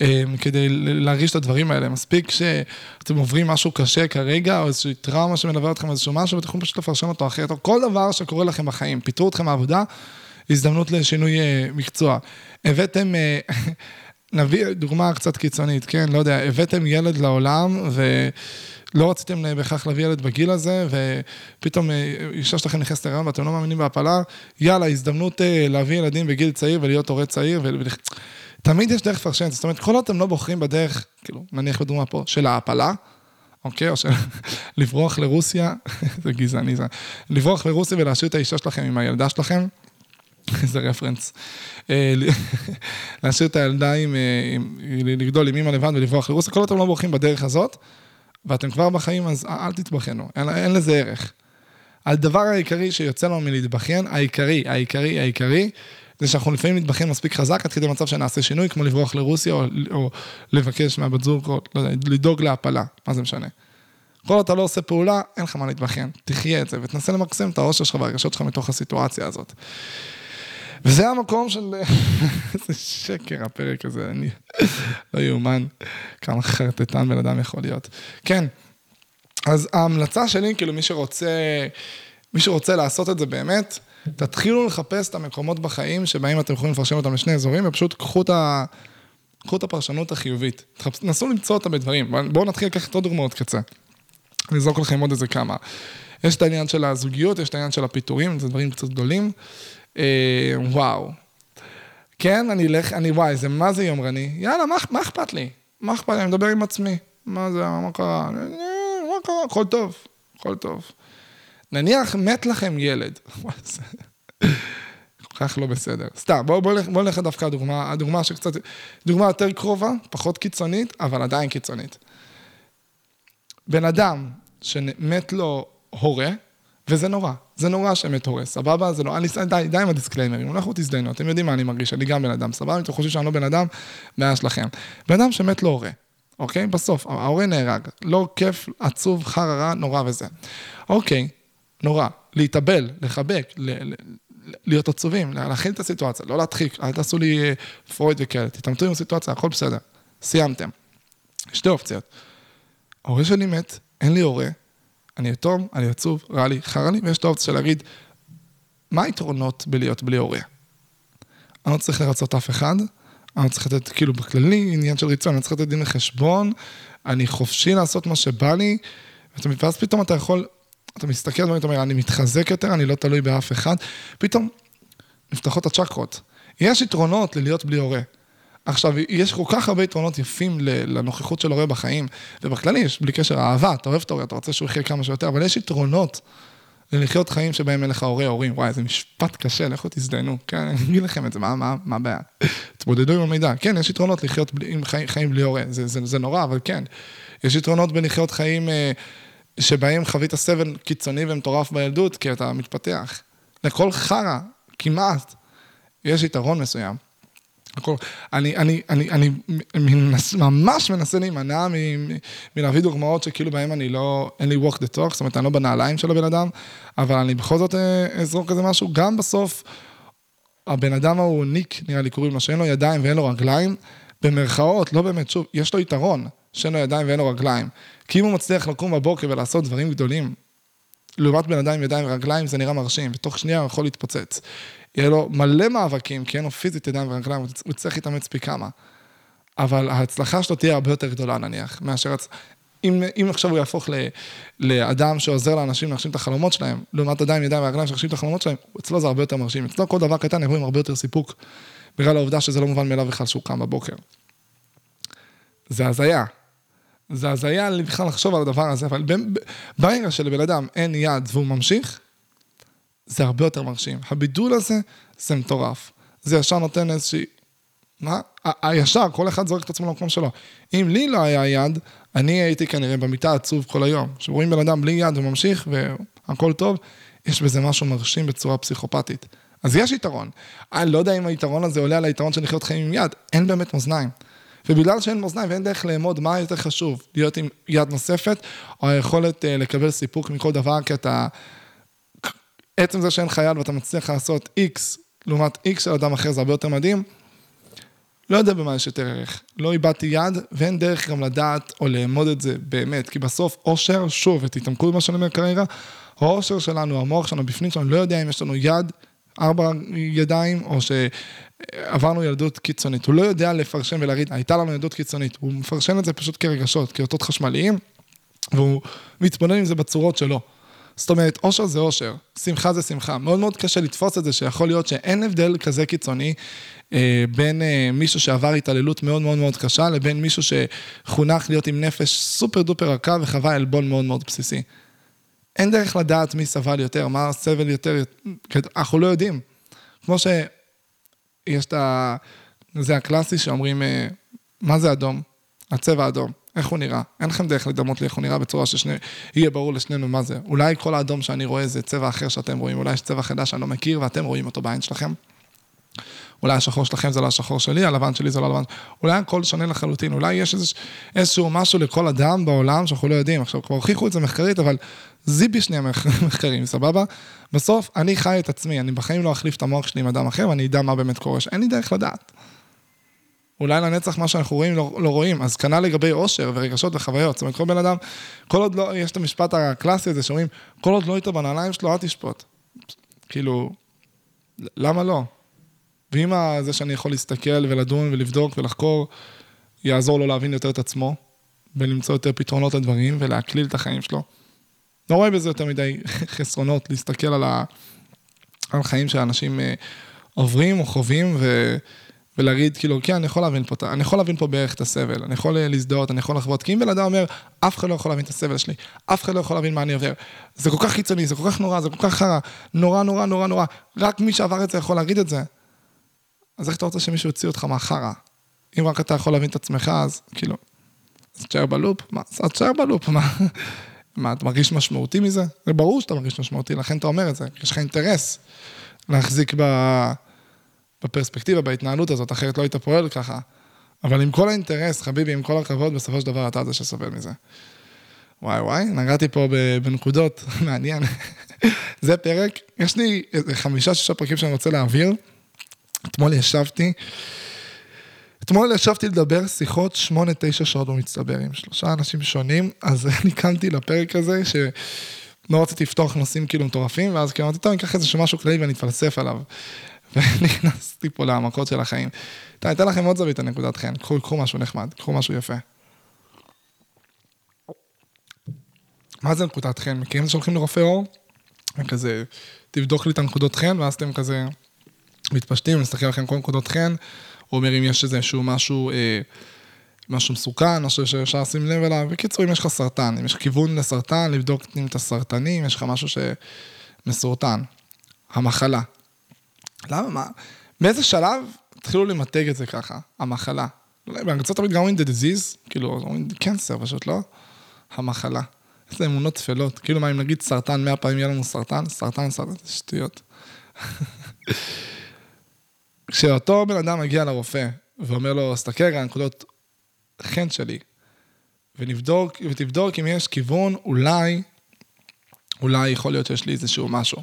אמ, כדי להרגיש את הדברים האלה. מספיק שאתם עוברים משהו קשה כרגע, או איזושהי טראומה שמלווה אתכם, איזשהו משהו, ואתם יכולים פשוט לפרשן אותו אחרת, או כל דבר שקורה לכם בחיים, פיטרו אתכם מהעבודה, הזדמנות לשינוי אה, מקצוע. הבאתם, אה, נביא דוגמה קצת קיצונית, כן? לא יודע, הבאתם ילד לעולם, ו... לא רציתם אה, בהכרח להביא ילד בגיל הזה, ופתאום אישה שלכם נכנסת להיריון ואתם לא מאמינים בהפלה, יאללה, הזדמנות להביא ילדים בגיל צעיר ולהיות הורה צעיר. ו... תמיד יש דרך לפרשן, זאת אומרת, כל עוד אתם לא בוחרים בדרך, כאילו, נניח בדוגמה פה, של ההעפלה, אוקיי? או של לברוח לרוסיה, זה גזעני זה, לברוח לרוסיה ולהשאיר את האישה שלכם עם הילדה שלכם, איזה רפרנס. אה, להשאיר את הילדה עם, אה, לגדול עם אימא לבד ולברוח לרוסיה, כל אתם לא בורחים בדרך הזאת, ואתם כבר בחיים, אז אל תתבחנו, אין, אין לזה ערך. הדבר העיקרי שיוצא לנו מלהתבחן, העיקרי, העיקרי, העיקרי, זה שאנחנו לפעמים נתבחן מספיק חזק עד כדי מצב שנעשה שינוי, כמו לברוח לרוסיה או, או לבקש מהבת זוג, או לא יודע, לדאוג להפלה, מה זה משנה. כל אתה לא עושה פעולה, אין לך מה להתבחן. תחיה את זה ותנסה למקסם את האושר שלך והרגשות שלך מתוך הסיטואציה הזאת. וזה המקום של... איזה שקר הפרק הזה, אני... לא יאומן כמה חרטטן בן אדם יכול להיות. כן, אז ההמלצה שלי, כאילו מי שרוצה, מי שרוצה לעשות את זה באמת, תתחילו לחפש את המקומות בחיים שבהם אתם יכולים לפרשן אותם לשני אזורים, ופשוט קחו את, ה... קחו את הפרשנות החיובית. נסו למצוא אותה בדברים. בואו נתחיל לקחת עוד דוגמאות קצה. אני אזרוק לכם עוד איזה כמה. יש את העניין של הזוגיות, יש את העניין של הפיטורים, זה דברים קצת גדולים. אה, וואו. כן, אני אלך, אני וואי, זה מה זה יומרני? יאללה, מה, מה אכפת לי? מה אכפת לי? אני מדבר עם עצמי. מה זה, מה קרה? מה קרה? הכל טוב, הכל טוב. נניח מת לכם ילד. כל כך לא בסדר. סתם, בואו בוא, בוא נלך דווקא הדוגמה, הדוגמה שקצת, דוגמה יותר קרובה, פחות קיצונית, אבל עדיין קיצונית. בן אדם שמת לו הורה, וזה נורא, זה נורא שמת הורה, סבבה? זה נורא, אני, די, די עם הדיסקליימרים, אנחנו תזדיינו, אתם יודעים מה אני מרגיש, אני גם בן אדם, סבבה? אם אתם חושבים שאני לא בן אדם, בעיה שלכם. בן אדם שמת לו הורה, אוקיי? בסוף, ההורה נהרג, לא כיף, עצוב, חרא רע, נורא וזה. אוקיי, נורא, להתאבל, לחבק, ל- ל- להיות עצובים, להכין את הסיטואציה, לא להדחיק, אל תעשו לי אה, פרויד וכאלה, תתאמתו עם הסיטואציה, הכל בסדר, סיימתם. שתי אופציות. ההורה שלי מת, אין לי הורה, אני יתום, אני עצוב, רע לי, חרא לי, ויש את האופציה להגיד, מה היתרונות בלהיות בלי הורה? אני לא צריך לרצות אף אחד, אני לא צריך לתת, כאילו בכללי, עניין של ריצון, אני צריך לתת דין לחשבון, אני חופשי לעשות מה שבא לי, ואז פתאום אתה יכול אתה מסתכל ואתה אומר, אני מתחזק יותר, אני לא תלוי באף אחד, פתאום נפתחות הצ'קרות. יש יתרונות ללהיות בלי הורה. עכשיו, יש כל כך הרבה יתרונות יפים לנוכחות של הורה בחיים, ובכללי יש בלי קשר אהבה, אתה אוהב את ההורה, אתה רוצה שהוא יחיה כמה שיותר, אבל יש יתרונות ללחיות חיים שבהם אין לך הורי הורים. וואי, זה משפט קשה, לכו תזדיינו. כן, אני אגיד לכם את זה, מה הבעיה? תתמודדו עם המידע. כן, יש יתרונות לחיות בלי, עם חיים, חיים בלי הורה, זה, זה, זה נורא, אבל כן. יש יתרונות בלחיות חיים אה, שבהם חווית סבל קיצוני ומטורף בילדות, כי אתה מתפתח. לכל חרא, כמעט, יש יתרון מסוים. הכל, אני, אני, אני, אני מנס, ממש מנסה להימנע מלהביא דוגמאות שכאילו בהם אני לא, אין לי walk the talk, זאת אומרת, אני לא בנעליים של הבן אדם, אבל אני בכל זאת אה, אזרוק כזה משהו, גם בסוף, הבן אדם ההוא ניק, נראה לי קוראים לו, שאין לו ידיים ואין לו רגליים, במרכאות, לא באמת, שוב, יש לו יתרון, שאין לו ידיים ואין לו רגליים. כי אם הוא מצליח לקום בבוקר ולעשות דברים גדולים, לעומת בן אדם עם ידיים ורגליים זה נראה מרשים, ותוך שנייה הוא יכול להתפוצץ. יהיה לו מלא מאבקים, כי אין לו פיזית ידיים ורגליים, הוא יצטרך להתאמץ פי כמה. אבל ההצלחה שלו תהיה הרבה יותר גדולה נניח, מאשר... אם, אם עכשיו הוא יהפוך ל, לאדם שעוזר לאנשים להגשים את החלומות שלהם, לעומת אדם עם ידיים ורגליים שיגשים את החלומות שלהם, אצלו זה הרבה יותר מרשים. אצלו כל דבר קטן יבוא עם הרבה יותר סיפוק, בגלל העובדה שזה לא מובן מאליו בכלל שהוא קם בבוקר. זה הזיה. זה הזיה בכלל לחשוב על הדבר הזה, אבל ברגע שלבן אדם אין יד והוא ממשיך, זה הרבה יותר מרשים. הבידול הזה, זה מטורף. זה ישר נותן איזושהי... מה? הישר, כל אחד זורק את עצמו למקום שלו. אם לי לא היה יד, אני הייתי כנראה במיטה עצוב כל היום. כשרואים בן אדם בלי יד וממשיך והכל טוב, יש בזה משהו מרשים בצורה פסיכופתית. אז יש יתרון. אני לא יודע אם היתרון הזה עולה על היתרון של לחיות חיים עם יד, אין באמת מאזניים. ובגלל שאין מאזניים ואין דרך לאמוד מה יותר חשוב, להיות עם יד נוספת, או היכולת uh, לקבל סיפוק מכל דבר, כי אתה... עצם זה שאין יד ואתה מצליח לעשות X לעומת X של אדם אחר זה הרבה יותר מדהים, לא יודע במה יש יותר ערך. לא איבדתי יד, ואין דרך גם לדעת או לאמוד את זה באמת, כי בסוף אושר, שוב, ותתעמקו במה שאני אומר כרגע, האושר שלנו, המוח שלנו, בפנים שלנו, לא יודע אם יש לנו יד, ארבע ידיים, או שעברנו ילדות קיצונית. הוא לא יודע לפרשן ולהגיד, הייתה לנו ילדות קיצונית. הוא מפרשן את זה פשוט כרגשות, כאותות חשמליים, והוא מתבונן עם זה בצורות שלו. זאת אומרת, אושר זה אושר, שמחה זה שמחה. מאוד מאוד קשה לתפוס את זה, שיכול להיות שאין הבדל כזה קיצוני אה, בין אה, מישהו שעבר התעללות מאוד מאוד מאוד קשה, לבין מישהו שחונך להיות עם נפש סופר דופר רכה וחווה עלבון מאוד מאוד בסיסי. אין דרך לדעת מי סבל יותר, מה הסבל יותר, אנחנו לא יודעים. כמו שיש את ה... זה הקלאסי שאומרים, אה, מה זה אדום? הצבע אדום. איך הוא נראה. אין לכם דרך לדמות לי איך הוא נראה בצורה שיהיה ברור לשנינו מה זה. אולי כל האדום שאני רואה זה צבע אחר שאתם רואים, אולי יש צבע חדש שאני לא מכיר ואתם רואים אותו בעין שלכם. אולי השחור שלכם זה לא השחור שלי, הלבן שלי זה לא הלבן, אולי הכל שונה לחלוטין, אולי יש איזוש, איזשהו משהו לכל אדם בעולם שאנחנו לא יודעים. עכשיו, כבר הוכיחו את זה מחקרית, אבל זיבי שנייה מחקרים, סבבה? בסוף, אני חי את עצמי, אני בחיים לא אחליף את המוח שלי עם אדם אחר, ואני אדע מה באמת קורה, שאין לי דרך לדעת. אולי לנצח מה שאנחנו רואים, לא, לא רואים. אז כנ"ל לגבי אושר ורגשות וחוויות. זאת אומרת, כל בן אדם, כל עוד לא, יש את המשפט הקלאסי הזה שאומרים, כל עוד לא היית בנעליים שלו, אל תשפוט. כאילו, למה לא? ואם זה שאני יכול להסתכל ולדון ולבדוק ולחקור, יעזור לו להבין יותר את עצמו, ולמצוא יותר פתרונות לדברים, ולהקליל את החיים שלו. לא רואה בזה יותר מדי חסרונות, להסתכל על, ה... על חיים שאנשים אה, עוברים או חווים, ו... ולהגיד, כאילו, כן, אני יכול להבין פה, אני יכול להבין פה בערך את הסבל, אני יכול להזדהות, אני יכול לחוות, כי אם בן אדם אומר, אף אחד לא יכול להבין את הסבל שלי, אף אחד לא יכול להבין מה אני עובר, זה כל כך חיצוני, זה כל כך נורא, זה כל כך חרא, נורא, נורא, נורא, נורא, רק מי שעבר את זה יכול להגיד את זה. אז איך אתה רוצה שמישהו יוציא אותך מהחרא? אם רק אתה יכול להבין את עצמך, אז כאילו, אז תשאר בלופ, מה, אז תשאר בלופ, מה, מה, אתה מרגיש משמעותי מזה? זה ברור שאתה מרגיש משמעותי, לכן אתה אומר את זה, יש לך אינטרס להחזיק ב... בפרספקטיבה, בהתנהלות הזאת, אחרת לא היית פועל ככה. אבל עם כל האינטרס, חביבי, עם כל הכבוד, בסופו של דבר אתה זה שסובל מזה. וואי וואי, נגעתי פה בנקודות, מעניין. זה פרק, יש לי איזה חמישה, שישה פרקים שאני רוצה להעביר. אתמול ישבתי, אתמול ישבתי לדבר שיחות שמונה, תשע שעות במצטבר עם שלושה אנשים שונים, אז אני קמתי לפרק הזה, שלא רציתי לפתוח נושאים כאילו מטורפים, ואז כאילו אמרתי, טוב, אני אקח איזה משהו כללי ואני אתפלסף עליו. ונכנסתי פה להעמקות של החיים. אני אתן לכם עוד זווית הנקודת חן, קחו, קחו משהו נחמד, קחו משהו יפה. מה זה נקודת חן? מכירים שהולכים לרופא עור? וכזה, תבדוק לי את הנקודות חן, ואז אתם כזה מתפשטים, נסתכל לכם כל נקודות חן, הוא אומר אם יש איזשהו משהו, אה, משהו מסוכן, משהו שאפשר לשים לב אליו. בקיצור, אם יש לך סרטן, אם יש כיוון לסרטן, לבדוק אם אתה סרטני, אם יש לך משהו ש... מסורטן, המחלה. למה, מה? באיזה שלב התחילו למתג את זה ככה, המחלה? בארצות הברית גם אומרים the disease, כאילו, אומרים cancer פשוט, לא? המחלה. איזה אמונות טפלות. כאילו, מה אם נגיד סרטן, מאה פעמים יהיה לנו סרטן? סרטן, סרטן, זה שטויות. כשאותו בן אדם מגיע לרופא ואומר לו, סתכל רגע, נקודות חן שלי, ונבדוק, ותבדוק אם יש כיוון, אולי, אולי יכול להיות שיש לי איזשהו משהו.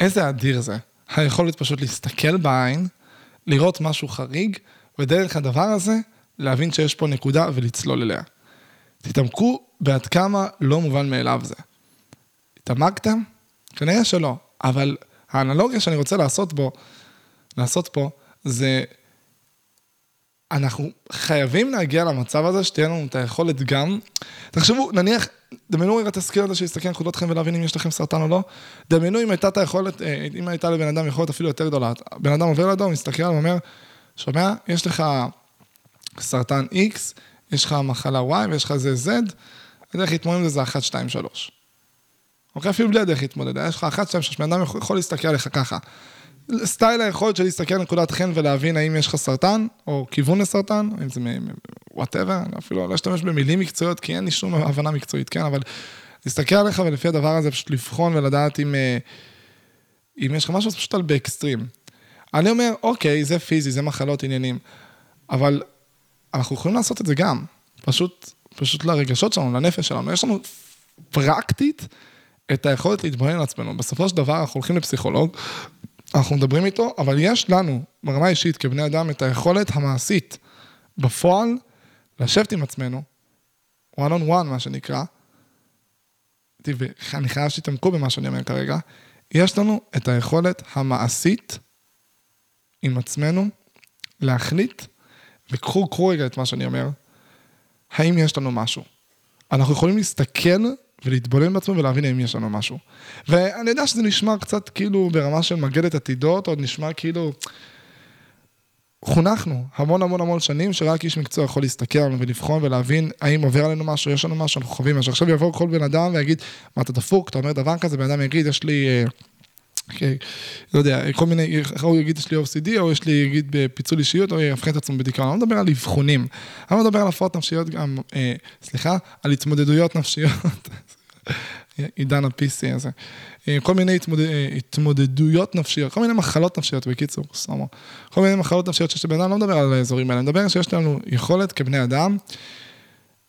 איזה אדיר זה. היכולת פשוט להסתכל בעין, לראות משהו חריג, ודרך הדבר הזה, להבין שיש פה נקודה ולצלול אליה. תתעמקו בעד כמה לא מובן מאליו זה. התעמקתם? כנראה שלא, אבל האנלוגיה שאני רוצה לעשות בו, לעשות פה, זה אנחנו חייבים להגיע למצב הזה שתהיה לנו את היכולת גם, תחשבו, נניח, דמיינו רגע את הסקיל הזה שיסתכל על לכם ולהבין אם יש לכם סרטן או לא, דמיינו אם הייתה את היכולת, אה, אם הייתה לבן אדם יכולת אפילו יותר גדולה, בן אדם עובר לידו, מסתכל ואומר, שומע, יש לך סרטן X, יש לך מחלה Y ויש לך זה Z, הדרך להתמודד עם זה זה 1, 2, 3. אוקיי? אפילו בלי הדרך להתמודד, יש לך 1, 2, 3, בן אדם יכול להסתכל עליך ככה. סטייל היכולת של להסתכל על נקודת חן ולהבין האם יש לך סרטן, או כיוון לסרטן, אם זה whatever, אפילו לא אשתמש במילים מקצועיות, כי אין לי שום הבנה מקצועית, כן, אבל להסתכל עליך ולפי הדבר הזה פשוט לבחון ולדעת אם, אה, אם יש לך משהו, זה פשוט על באקסטרים. אני אומר, אוקיי, זה פיזי, זה מחלות, עניינים, אבל אנחנו יכולים לעשות את זה גם, פשוט, פשוט לרגשות שלנו, לנפש שלנו. יש לנו פרקטית את היכולת להתבונן על עצמנו. בסופו של דבר אנחנו הולכים לפסיכולוג, אנחנו מדברים איתו, אבל יש לנו, ברמה האישית, כבני אדם, את היכולת המעשית, בפועל, לשבת עם עצמנו, one on one, מה שנקרא, ואני חייב שתתעמקו במה שאני אומר כרגע, יש לנו את היכולת המעשית עם עצמנו להחליט, וקחו, קחו רגע את מה שאני אומר, האם יש לנו משהו. אנחנו יכולים להסתכל ולהתבונן בעצמו ולהבין אם יש לנו משהו. ואני יודע שזה נשמע קצת כאילו ברמה של מגדת עתידות, או נשמע כאילו... חונכנו המון המון המון שנים שרק איש מקצוע יכול להסתכל עלינו ולבחון ולהבין האם עובר עלינו משהו, יש לנו משהו, אנחנו חווים משהו. עכשיו יבוא כל בן אדם ויגיד, מה אתה דפוק, אתה אומר דבר כזה, בן אדם יגיד, יש לי... אה, אוקיי, לא יודע, כל מיני, הוא יגיד יש לי OCD, או יש לי, יגיד בפיצול אישיות, או יבחן את עצמו בדיכאון. אני לא מדבר על אבחונים, אני לא מדבר על הפרעות נפשיות גם, אה, סליחה, על התמודדויות נפשיות. עידן ה-PC הזה. אה, כל מיני התמודד, אה, התמודדויות נפשיות, כל מיני מחלות נפשיות, בקיצור, סומו. כל מיני מחלות נפשיות שיש לבן אדם, לא מדבר על האזורים האלה, אני מדבר שיש לנו יכולת כבני אדם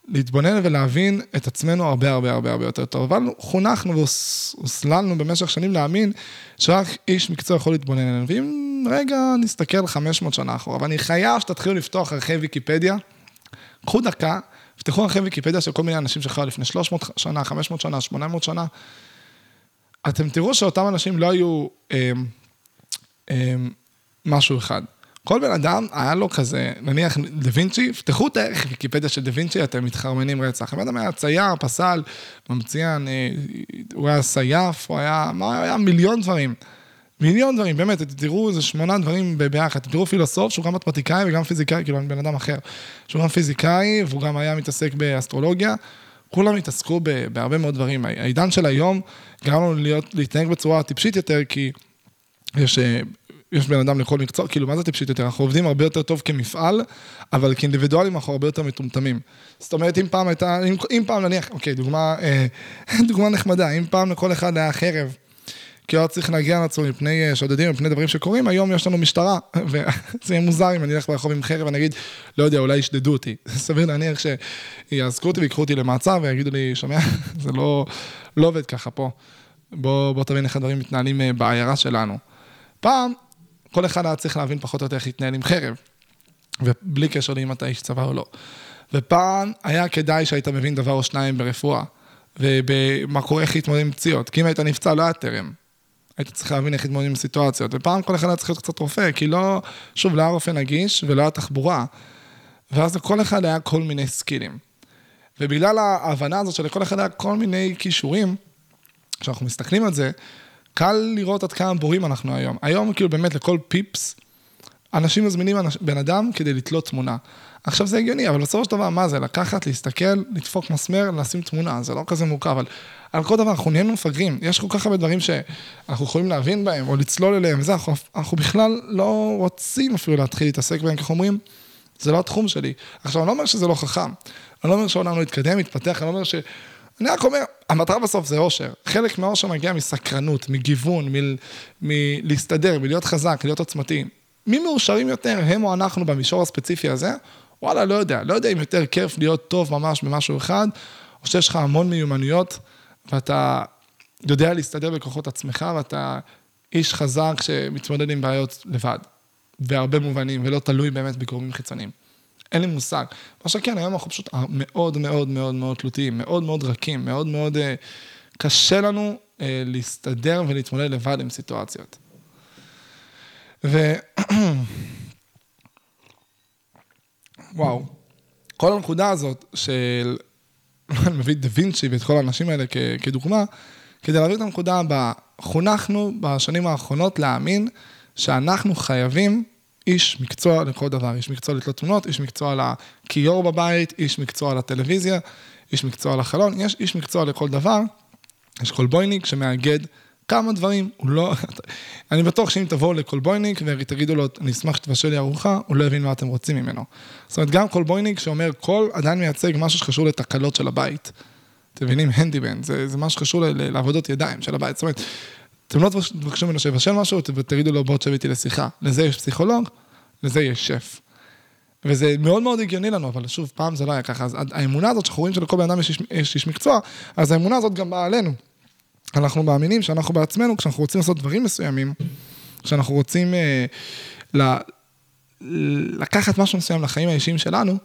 להתבונן ולהבין את עצמנו הרבה הרבה הרבה הרבה יותר טוב. אבל חונכנו והוסללנו במשך שנים להאמין שרק איש מקצוע יכול להתבונן עלינו. ואם רגע נסתכל 500 שנה אחורה, ואני חייב שתתחילו לפתוח ערכי ויקיפדיה, קחו דקה, פתחו ערכי ויקיפדיה של כל מיני אנשים שחיו לפני 300 שנה, 500 שנה, 800 שנה. אתם תראו שאותם אנשים לא היו אה, אה, משהו אחד. כל בן אדם היה לו כזה, נניח דה וינצ'י, פתחו את הערך ויקיפדיה של דה וינצ'י, אתם מתחרמנים רצח. הבן אדם היה צייר, פסל, ממציאן, אה, הוא היה סייף, הוא היה, מה, היה מיליון דברים. מיליון דברים, באמת, תראו איזה שמונה דברים ביחד. תראו פילוסוף שהוא גם מתמטיקאי וגם פיזיקאי, כאילו, אני בן אדם אחר. שהוא גם פיזיקאי, והוא גם היה מתעסק באסטרולוגיה. כולם התעסקו בהרבה מאוד דברים. העידן של היום גרם לנו להיות, להתנהג בצורה טיפשית יותר, כי יש אה, יש בן אדם לכל מקצוע, כאילו, מה זה טיפשית יותר? אנחנו עובדים הרבה יותר טוב כמפעל, אבל כאינדיבידואלים אנחנו הרבה יותר מטומטמים. זאת אומרת, אם פעם הייתה, אם, אם פעם נניח, אוקיי, דוגמה, אה, דוגמה נחמדה, אם פעם לכל אחד היה חרב, כי הוא צריך להגיע לעצמו מפני אה, שודדים, מפני דברים שקורים, היום יש לנו משטרה, וזה יהיה מוזר אם אני אלך ברחוב עם חרב ואני אגיד, לא יודע, אולי ישדדו אותי. סביר להניח שיעזקו אותי ויקחו אותי למעצר ויגידו לי, שומע, זה לא, לא עובד ככה פה. בוא, בוא תבין איך הדברים מתנהלים אה, בעיירה שלנו. פעם, כל אחד היה צריך להבין פחות או יותר איך להתנהל עם חרב, ובלי קשר לאם אתה איש צבא או לא. ופעם היה כדאי שהיית מבין דבר או שניים ברפואה, ובמה קורה, איך להתמודד עם פציעות, כי אם היית נפצע לא היה טרם. היית צריך להבין איך להתמודד עם סיטואציות, ופעם כל אחד היה צריך להיות קצת רופא, כי לא, שוב, לא היה רופא נגיש ולא היה תחבורה. ואז לכל אחד היה כל מיני סקילים. ובגלל ההבנה הזאת שלכל אחד היה כל מיני כישורים, כשאנחנו מסתכלים על זה, קל לראות עד כמה בורים אנחנו היום. היום כאילו באמת לכל פיפס, אנשים מזמינים בן אדם כדי לתלות תמונה. עכשיו זה הגיוני, אבל בסופו של דבר, מה זה? לקחת, להסתכל, לדפוק מסמר, לשים תמונה, זה לא כזה מורכב, אבל על כל דבר, אנחנו נהיינו מפגרים, יש כל כך הרבה דברים שאנחנו יכולים להבין בהם, או לצלול אליהם, וזה, אנחנו, אנחנו בכלל לא רוצים אפילו להתחיל להתעסק בהם, ככה אומרים, זה לא התחום שלי. עכשיו, אני לא אומר שזה לא חכם, אני לא אומר שהעולם לא יתקדם, יתפתח, אני לא אומר ש... אני רק אומר, המטרה בסוף זה אושר. חלק מהאושר מגיע מסקרנות, מגיוון, מלהסתדר, מלהיות חזק, להיות עוצמתי. מי מאושרים יותר, הם או אנחנו במישור הספציפי הזה? וואלה, לא יודע. לא יודע אם יותר כיף להיות טוב ממש במשהו אחד, או שיש לך המון מיומנויות, ואתה יודע להסתדר בכוחות עצמך, ואתה איש חזק שמתמודד עם בעיות לבד, בהרבה מובנים, ולא תלוי באמת בגורמים חיצוניים. אין לי מושג. מה שכן, היום אנחנו פשוט מאוד מאוד מאוד מאוד תלותיים, מאוד מאוד רכים, מאוד מאוד uh, קשה לנו uh, להסתדר ולהתמודד לבד עם סיטואציות. ו... וואו, כל הנקודה הזאת של... אני מביא את דה וינצ'י ואת כל האנשים האלה כ... כדוגמה, כדי להביא את הנקודה הבאה. חונכנו בשנים האחרונות להאמין שאנחנו חייבים איש מקצוע לכל דבר, איש מקצוע לתלות תמונות, איש מקצוע לכיור בבית, איש מקצוע לטלוויזיה, איש מקצוע לחלון, יש איש מקצוע לכל דבר. יש קולבויניק שמאגד כמה דברים, הוא לא... אני בטוח שאם תבואו לקולבויניק ותגידו לו, אני אשמח שתבשל לי ארוחה, הוא לא יבין מה אתם רוצים ממנו. זאת אומרת, גם קולבויניק שאומר, כל עדיין מייצג משהו שקשור לתקלות של הבית. אתם מבינים? הנדיבן, זה, זה משהו שקשור לעבודות ידיים של הבית. זאת אומרת, אתם לא תבקשו ממנו שיבשל משהו, ותגידו לו, בוא תשב איתי לשיחה. לזה יש פסיכולוג, לזה יש שף. וזה מאוד מאוד הגיוני לנו, אבל שוב, פעם זה לא היה ככה. אז האמונה הזאת שאנחנו רואים שלכל בן אדם יש איש מקצוע, אז האמונה הזאת גם באה עלינו. אנחנו מאמינים שאנחנו בעצמנו, כשאנחנו רוצים לעשות דברים מסוימים, כשאנחנו רוצים אה, ל, לקחת משהו מסוים לחיים האישיים שלנו,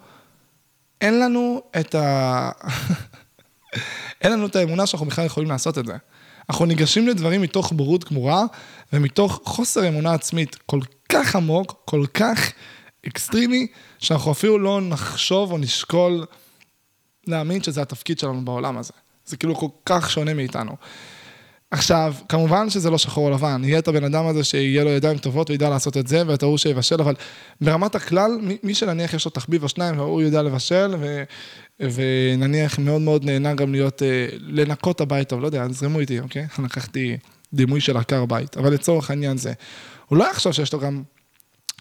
אין לנו את ה... אין לנו את האמונה שאנחנו בכלל יכולים לעשות את זה. אנחנו ניגשים לדברים מתוך בורות גמורה ומתוך חוסר אמונה עצמית כל כך עמוק, כל כך אקסטרימי, שאנחנו אפילו לא נחשוב או נשקול להאמין שזה התפקיד שלנו בעולם הזה. זה כאילו כל כך שונה מאיתנו. עכשיו, כמובן שזה לא שחור או לבן, יהיה את הבן אדם הזה שיהיה לו ידיים טובות וידע לעשות את זה, ואת ההוא שיבשל, אבל ברמת הכלל, מי שנניח יש לו תחביב או שניים, והוא יודע לבשל, ו, ונניח מאוד מאוד נהנה גם להיות, אה, לנקות הבית טוב, לא יודע, זרמו איתי, אוקיי? לקחתי דימוי של עקר בית, אבל לצורך העניין זה. הוא לא יחשוב שיש לו גם,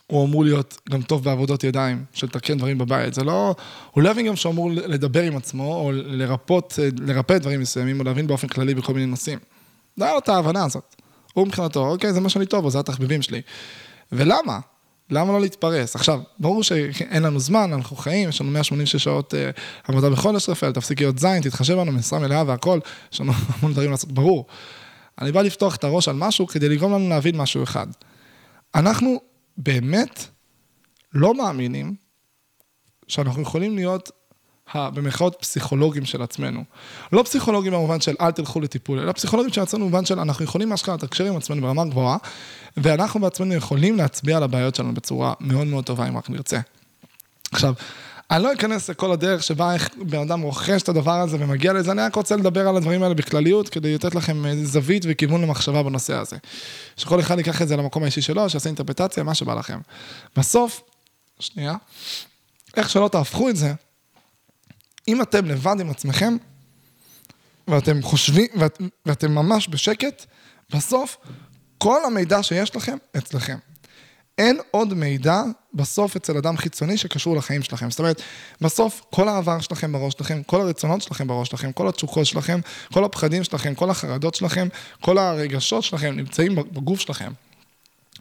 הוא אמור להיות גם טוב בעבודות ידיים, של לתקן דברים בבית, זה לא, הוא לא יבין גם שהוא אמור לדבר עם עצמו, או לרפות, לרפא דברים מסוימים, או להבין באופן כללי בכל מיני נושאים. לא היה לו את ההבנה הזאת. הוא מבחינתו, אוקיי, זה מה שאני טוב, זה התחביבים שלי. ולמה? למה לא להתפרס? עכשיו, ברור שאין לנו זמן, אנחנו חיים, יש לנו 186 שעות uh, עבודה בחודש, רפאל, תפסיק להיות זין, תתחשב בנו, משרה מלאה והכל, יש לנו המון דברים לעשות, ברור. אני בא לפתוח את הראש על משהו כדי לגרום לנו להבין משהו אחד. אנחנו באמת לא מאמינים שאנחנו יכולים להיות במרכאות פסיכולוגים של עצמנו. לא פסיכולוגים במובן של אל תלכו לטיפול, אלא פסיכולוגים של עצמנו במובן של אנחנו יכולים אשכרה לתקשר עם עצמנו ברמה גבוהה, ואנחנו בעצמנו יכולים להצביע על הבעיות שלנו בצורה מאוד מאוד טובה, אם רק נרצה. עכשיו, אני לא אכנס לכל הדרך שבה איך בן אדם רוכש את הדבר הזה ומגיע לזה, אני רק רוצה לדבר על הדברים האלה בכלליות, כדי לתת לכם זווית וכיוון למחשבה בנושא הזה. שכל אחד ייקח את זה למקום האישי שלו, שיעשה אינטרפטציה, מה שבא לכם. בסוף, שנייה, איך שלא תהפכו את זה, אם אתם לבד עם עצמכם, ואתם חושבים, ואת, ואתם ממש בשקט, בסוף כל המידע שיש לכם אצלכם. אין עוד מידע בסוף אצל אדם חיצוני שקשור לחיים שלכם. זאת אומרת, בסוף כל העבר שלכם בראש שלכם, כל הרצונות שלכם בראש שלכם, כל התשוקות שלכם, כל הפחדים שלכם, כל החרדות שלכם, כל הרגשות שלכם נמצאים בגוף שלכם.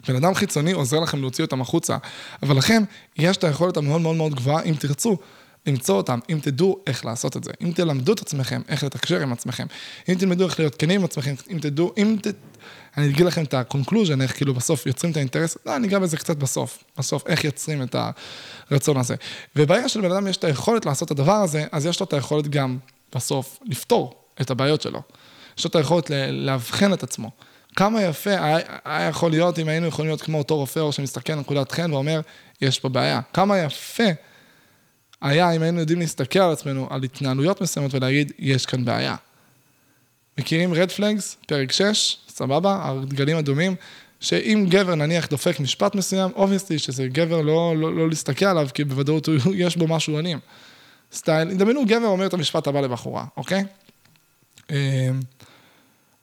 בן אדם חיצוני עוזר לכם להוציא אותם החוצה, אבל לכם יש את היכולת המאוד מאוד מאוד גבוהה, אם תרצו, למצוא אותם, אם תדעו איך לעשות את זה, אם תלמדו את עצמכם איך לתקשר עם עצמכם, אם תלמדו איך להיות כנים עם עצמכם, אם תדעו, אם ת... אני אגיד לכם את ה-conclusion, איך כאילו בסוף יוצרים את האינטרס, לא, אני אגע בזה קצת בסוף, בסוף, איך יוצרים את הרצון הזה. וברגע שלבן אדם יש את היכולת לעשות את הדבר הזה, אז יש לו את היכולת גם בסוף לפתור את הבעיות שלו. יש לו את היכולת לאבחן את עצמו. כמה יפה היה, יכול להיות אם היינו יכולים להיות כמו אותו רופא או שמסתכל על נקודת חן ואומר, יש פה בעיה. כמה יפה היה אם היינו יודעים להסתכל על עצמנו, על התנהלויות מסוימות ולהגיד, יש כאן בעיה. מכירים רד פלגס, פרק 6, סבבה, הדגלים אדומים, שאם גבר נניח דופק משפט מסוים, אובייסטי שזה גבר לא, לא, לא להסתכל עליו, כי בוודאות יש בו משהו אלים. סטייל, דמיינו גבר אומר את המשפט הבא לבחורה, אוקיי? אמ,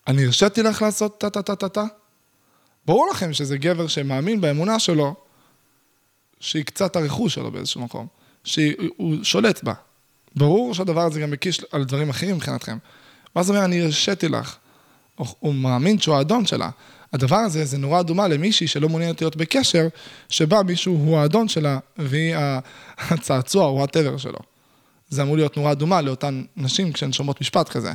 אני הרשיתי לך לעשות טה-טה-טה-טה? ברור לכם שזה גבר שמאמין באמונה שלו, שהיא קצת הרכוש שלו באיזשהו מקום, שהוא שולט בה. ברור שהדבר הזה גם מקיש על דברים אחרים מבחינתכם. ואז הוא אומר, אני הרשיתי לך. הוא מאמין שהוא האדון שלה. הדבר הזה, זה נורא דומה למישהי שלא מעוניינת להיות בקשר, שבה מישהו הוא האדון שלה, והיא הצעצוע או הטבר שלו. זה אמור להיות נורה אדומה לאותן נשים כשהן שומעות משפט כזה.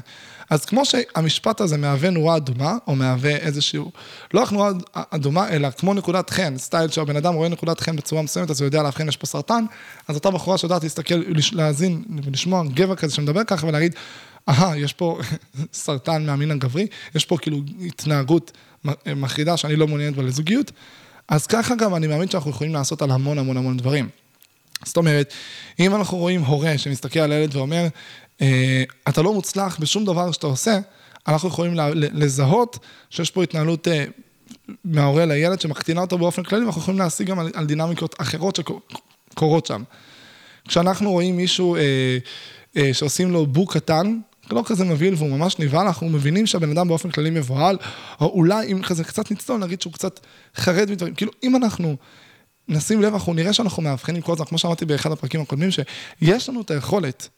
אז כמו שהמשפט הזה מהווה נורה אדומה, או מהווה איזשהו, לא רק נורה אדומה, אלא כמו נקודת חן, סטייל שהבן אדם רואה נקודת חן בצורה מסוימת, אז הוא יודע להבחין, יש פה סרטן, אז אותה בחורה שיודעת להסתכל, להאזין ולשמוע גבר כזה שמדבר ככה ולהגיד, אהה, יש פה סרטן מהמין הגברי, יש פה כאילו התנהגות מחרידה שאני לא מעוניינת בה לזוגיות, אז ככה גם אני מאמין שאנחנו יכולים לעשות על המון המון המון דברים. זאת אומרת, אם אנחנו רואים הורה שמסתכל על הילד ואומר, אה, אתה לא מוצלח בשום דבר שאתה עושה, אנחנו יכולים לזהות שיש פה התנהלות אה, מההורה לילד שמקטינה אותו באופן כללי, ואנחנו יכולים להשיג גם על, דינמיקות אחרות שקורות שם. כשאנחנו רואים מישהו אה, שעושים לו בוק קטן, לא כזה מבהיל והוא ממש נבהל, אנחנו מבינים שהבן אדם באופן כללי מבוהל, או אולי אם כזה קצת נצלול, נגיד שהוא קצת חרד מדברים. כאילו, אם אנחנו נשים לב, אנחנו נראה שאנחנו מאבחנים כל הזמן, כמו שאמרתי באחד הפרקים הקודמים, שיש לנו את היכולת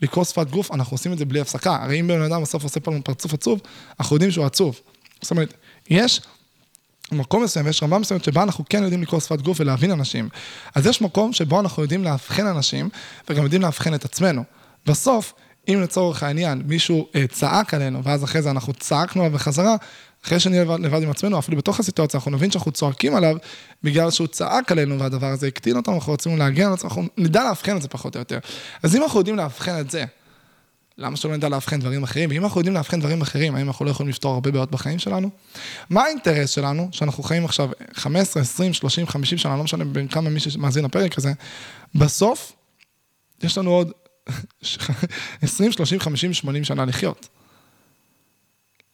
לקרוא שפת גוף, אנחנו עושים את זה בלי הפסקה. הרי אם בן אדם בסוף עושה פה פרצוף עצוב, אנחנו יודעים שהוא עצוב. זאת אומרת, יש מקום מסוים ויש רמה מסוימת שבה אנחנו כן יודעים לקרוא שפת גוף ולהבין אנשים. אז יש מקום שבו אנחנו יודעים לאבחן אנשים, וגם יודעים לאבחן את עצמנו. בסוף, אם לצורך העניין מישהו אה, צעק עלינו, ואז אחרי זה אנחנו צעקנו עליו בחזרה, אחרי שנהיה לבד, לבד עם עצמנו, אפילו בתוך הסיטואציה, אנחנו נבין שאנחנו צועקים עליו, בגלל שהוא צעק עלינו והדבר הזה הקטין אותנו, אנחנו רצינו להגן על עצמנו, אנחנו נדע לאבחן את זה פחות או יותר. אז אם אנחנו יודעים לאבחן את זה, למה שלא נדע לאבחן דברים אחרים? ואם אנחנו יודעים לאבחן דברים אחרים, האם אנחנו לא יכולים לפתור הרבה בעיות בחיים שלנו? מה האינטרס שלנו, שאנחנו חיים עכשיו 15, 20, 30, 50 שנה, לא משנה בין כמה מי שמאזין לפרק הזה, בסוף, יש לנו עוד 20, 30, 50, 80 שנה לחיות.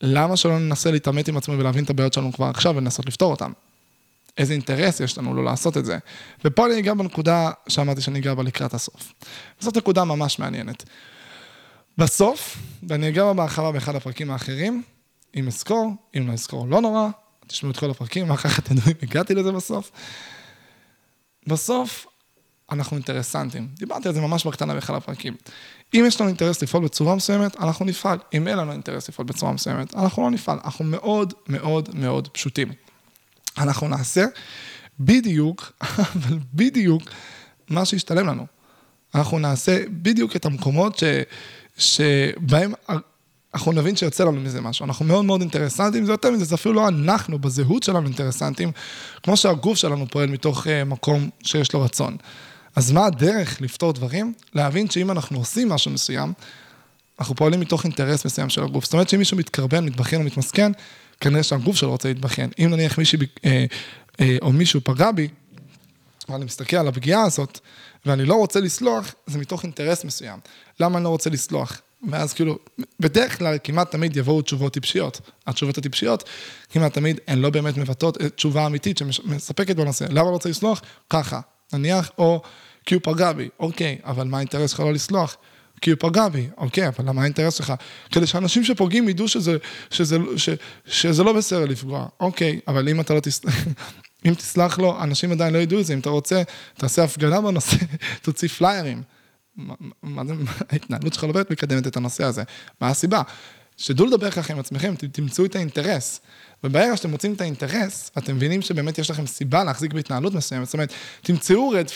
למה שלא ננסה להתעמת עם עצמנו ולהבין את הבעיות שלנו כבר עכשיו ולנסות לפתור אותן? איזה אינטרס יש לנו לא לעשות את זה. ופה אני אגע בנקודה שאמרתי שאני אגע בה לקראת הסוף. זאת נקודה ממש מעניינת. בסוף, ואני אגע בה בהרחבה באחד הפרקים האחרים, אם אזכור, אם לא אזכור לא נורא, תשמעו את כל הפרקים, ואחר כך תדעו אם הגעתי לזה בסוף. בסוף, אנחנו אינטרסנטים. דיברתי על זה ממש בקטנה באחד הפרקים. אם יש לנו אינטרס לפעול בצורה מסוימת, אנחנו נפעל. אם אין לנו אינטרס לפעול בצורה מסוימת, אנחנו לא נפעל. אנחנו מאוד מאוד מאוד פשוטים. אנחנו נעשה בדיוק, אבל בדיוק, מה שישתלם לנו. אנחנו נעשה בדיוק את המקומות ש, שבהם אנחנו נבין שיוצא לנו מזה משהו. אנחנו מאוד מאוד אינטרסנטים, זה יותר מזה, זה אפילו לא אנחנו בזהות שלנו אינטרסנטים, כמו שהגוף שלנו פועל מתוך uh, מקום שיש לו רצון. אז מה הדרך לפתור דברים? להבין שאם אנחנו עושים משהו מסוים, אנחנו פועלים מתוך אינטרס מסוים של הגוף. זאת אומרת שאם מישהו מתקרבן, מתבכיין או מתמסכן, כנראה שהגוף שלו רוצה להתבכיין. אם נניח מישהי אה, אה, או מישהו פגע בי, ואני מסתכל על הפגיעה הזאת, ואני לא רוצה לסלוח, זה מתוך אינטרס מסוים. למה אני לא רוצה לסלוח? ואז כאילו, בדרך כלל כמעט תמיד יבואו תשובות טיפשיות. התשובות הטיפשיות כמעט תמיד הן לא באמת מבטאות תשובה אמיתית שמספקת בנושא. למה לא רוצה לסלוח? ככה. נניח, או כי הוא פגע בי, אוקיי, אבל מה האינטרס שלך לא לסלוח? כי הוא פגע בי, אוקיי, אבל למה האינטרס שלך? כדי שאנשים שפוגעים ידעו שזה, שזה, ש, שזה לא בסדר לפגוע, אוקיי, אבל אם אתה לא תסלח, אם תסלח לו, אנשים עדיין לא ידעו את זה, אם אתה רוצה, תעשה הפגנה בנושא, תוציא פליירים. מה, מה, מה, ההתנהלות שלך לא באמת מקדמת את הנושא הזה. מה הסיבה? שתדעו לדבר ככה עם עצמכם, תמצאו את האינטרס. וברגע שאתם מוצאים את האינטרס, אתם מבינים שבאמת יש לכם סיבה להחזיק בהתנהלות מסוימת, זאת אומרת, תמצאו רד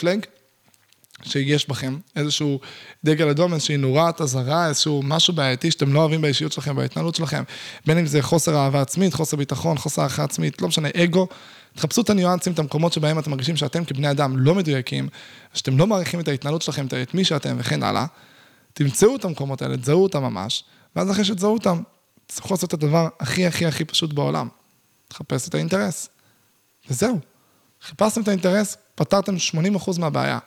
שיש בכם, איזשהו דגל אדום, איזושהי נורת אזהרה, איזשהו משהו בעייתי שאתם לא אוהבים באישיות שלכם, בהתנהלות שלכם, בין אם זה חוסר אהבה עצמית, חוסר ביטחון, חוסר הערכה עצמית, לא משנה, אגו, תחפשו את הניואנסים, את המקומות שבהם אתם מרגישים שאתם כבני אדם לא מדויקים, שאתם לא מעריכים את ההתנהלות שלכם, את מי שאתם וכן הלאה, תמצאו את המקומות האלה, תזהו אותם ממש, ואז אחרי שתזהו אותם, תצטרכו לעשות את הדבר הכי הכי הכי פשוט בעולם. תחפש את האינטרס. וזהו. חיפשתם את האינטרס, פתרתם 80% מהבעיה.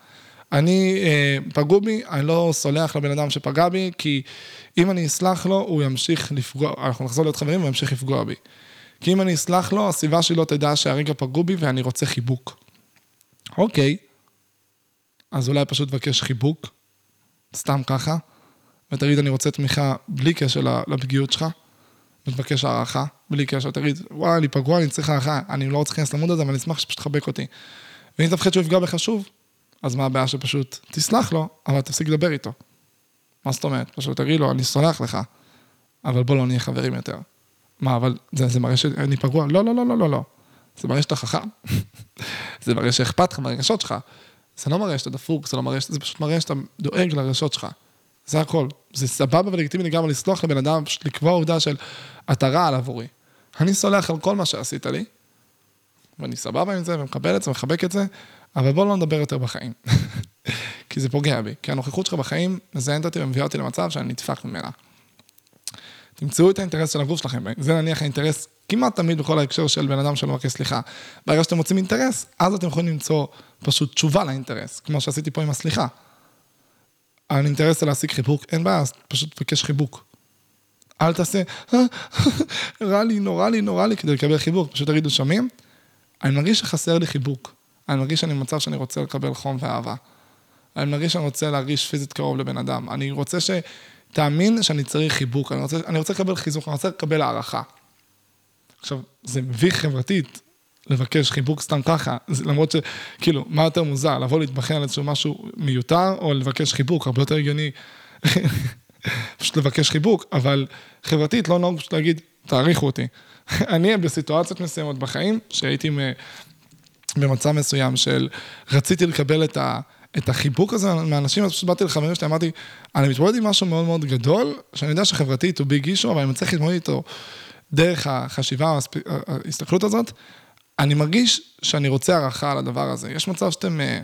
אני, אה, פגעו בי, אני לא סולח לבן אדם שפגע בי, כי אם אני אסלח לו, הוא ימשיך לפגוע, אנחנו נחזור להיות חברים, הוא ימשיך לפגוע בי. כי אם אני אסלח לו, הסביבה שלי לא תדע שהרגע פגעו בי ואני רוצה חיבוק. אוקיי, אז אולי פשוט תבקש חיבוק, סתם ככה, ותגיד, אני רוצה תמיכה בלי קשר לפגיעות שלך, ותבקש הערכה, בלי קשר, תגיד, וואי, אני פגוע, אני צריך הערכה, אני לא רוצה להיכנס למוד הזה, אבל אני אשמח שפשוט תחבק אותי. ואם תפחד שהוא יפגע בך שוב, אז מה הבעיה שפשוט תסלח לו, אבל תפסיק לדבר איתו. מה זאת אומרת? פשוט תגיד לו, אני סולח לך, אבל בוא לא נהיה חברים יותר. מה, אבל זה, זה מראה שאני פגוע? לא, לא, לא, לא, לא, לא. זה מראה שאתה חכם. זה מראה שאכפת לך מהרגשות שלך. זה לא מראה שאתה דפוק, זה לא מראה, זה פשוט מראה שאתה דואג לרגשות שלך. זה הכל. זה סבבה ולגיטימי לגמרי לסלוח לבן אדם, פשוט לקבוע עובדה של אתה רעל עבורי. אני סולח על כל מה שעשית לי, ואני סבבה עם זה, ומקבל את זה, ומחבק את זה, אבל בוא לא נדבר יותר בחיים. כי זה פוגע בי. כי הנוכחות שלך בחיים מזיינת אותי ומביאה אותי למצב שאני נדפק ממנה. תמצאו את האינטרס של הגוף שלכם, זה נניח האינטרס כמעט תמיד בכל ההקשר של בן אדם שלא מבקש סליחה. ברגע שאתם מוצאים אינטרס, אז אתם יכולים למצוא פשוט תשובה לאינטרס, כמו שעשיתי פה עם הסליחה. האינטרס זה להשיג חיבוק, אין בעיה, אז פשוט תבקש חיבוק. אל תעשה, רע לי, נורא לי, נורא לי, כדי לקבל חיבוק. פשוט תגידו, שומעים? אני מרגיש שחסר לי חיבוק. אני מרגיש שאני במצב שאני רוצה לקבל חום ואהבה. אני מרגיש שאני רוצה להרגיש פיזית קרוב לבן אדם. אני רוצה ש... תאמין שאני צריך חיבוק, אני רוצה, אני רוצה לקבל חיזוק, אני רוצה לקבל הערכה. עכשיו, זה מביך חברתית לבקש חיבוק סתם ככה, למרות שכאילו, מה יותר מוזר, לבוא להתבחן על איזשהו משהו מיותר, או לבקש חיבוק, הרבה יותר הגיוני פשוט לבקש חיבוק, אבל חברתית לא נהוג פשוט להגיד, תעריכו אותי. אני בסיטואציות מסוימות בחיים, שהייתי במצב מסוים של רציתי לקבל את ה... את החיבוק הזה מאנשים, אז פשוט באתי לחברים שלי, אמרתי, אני מתמודד עם משהו מאוד מאוד גדול, שאני יודע שחברתית הוא ביג אישו, אבל אני מצליח להתמודד איתו דרך החשיבה, ההסתכלות הזאת. אני מרגיש שאני רוצה הערכה על הדבר הזה. יש מצב שאתם uh,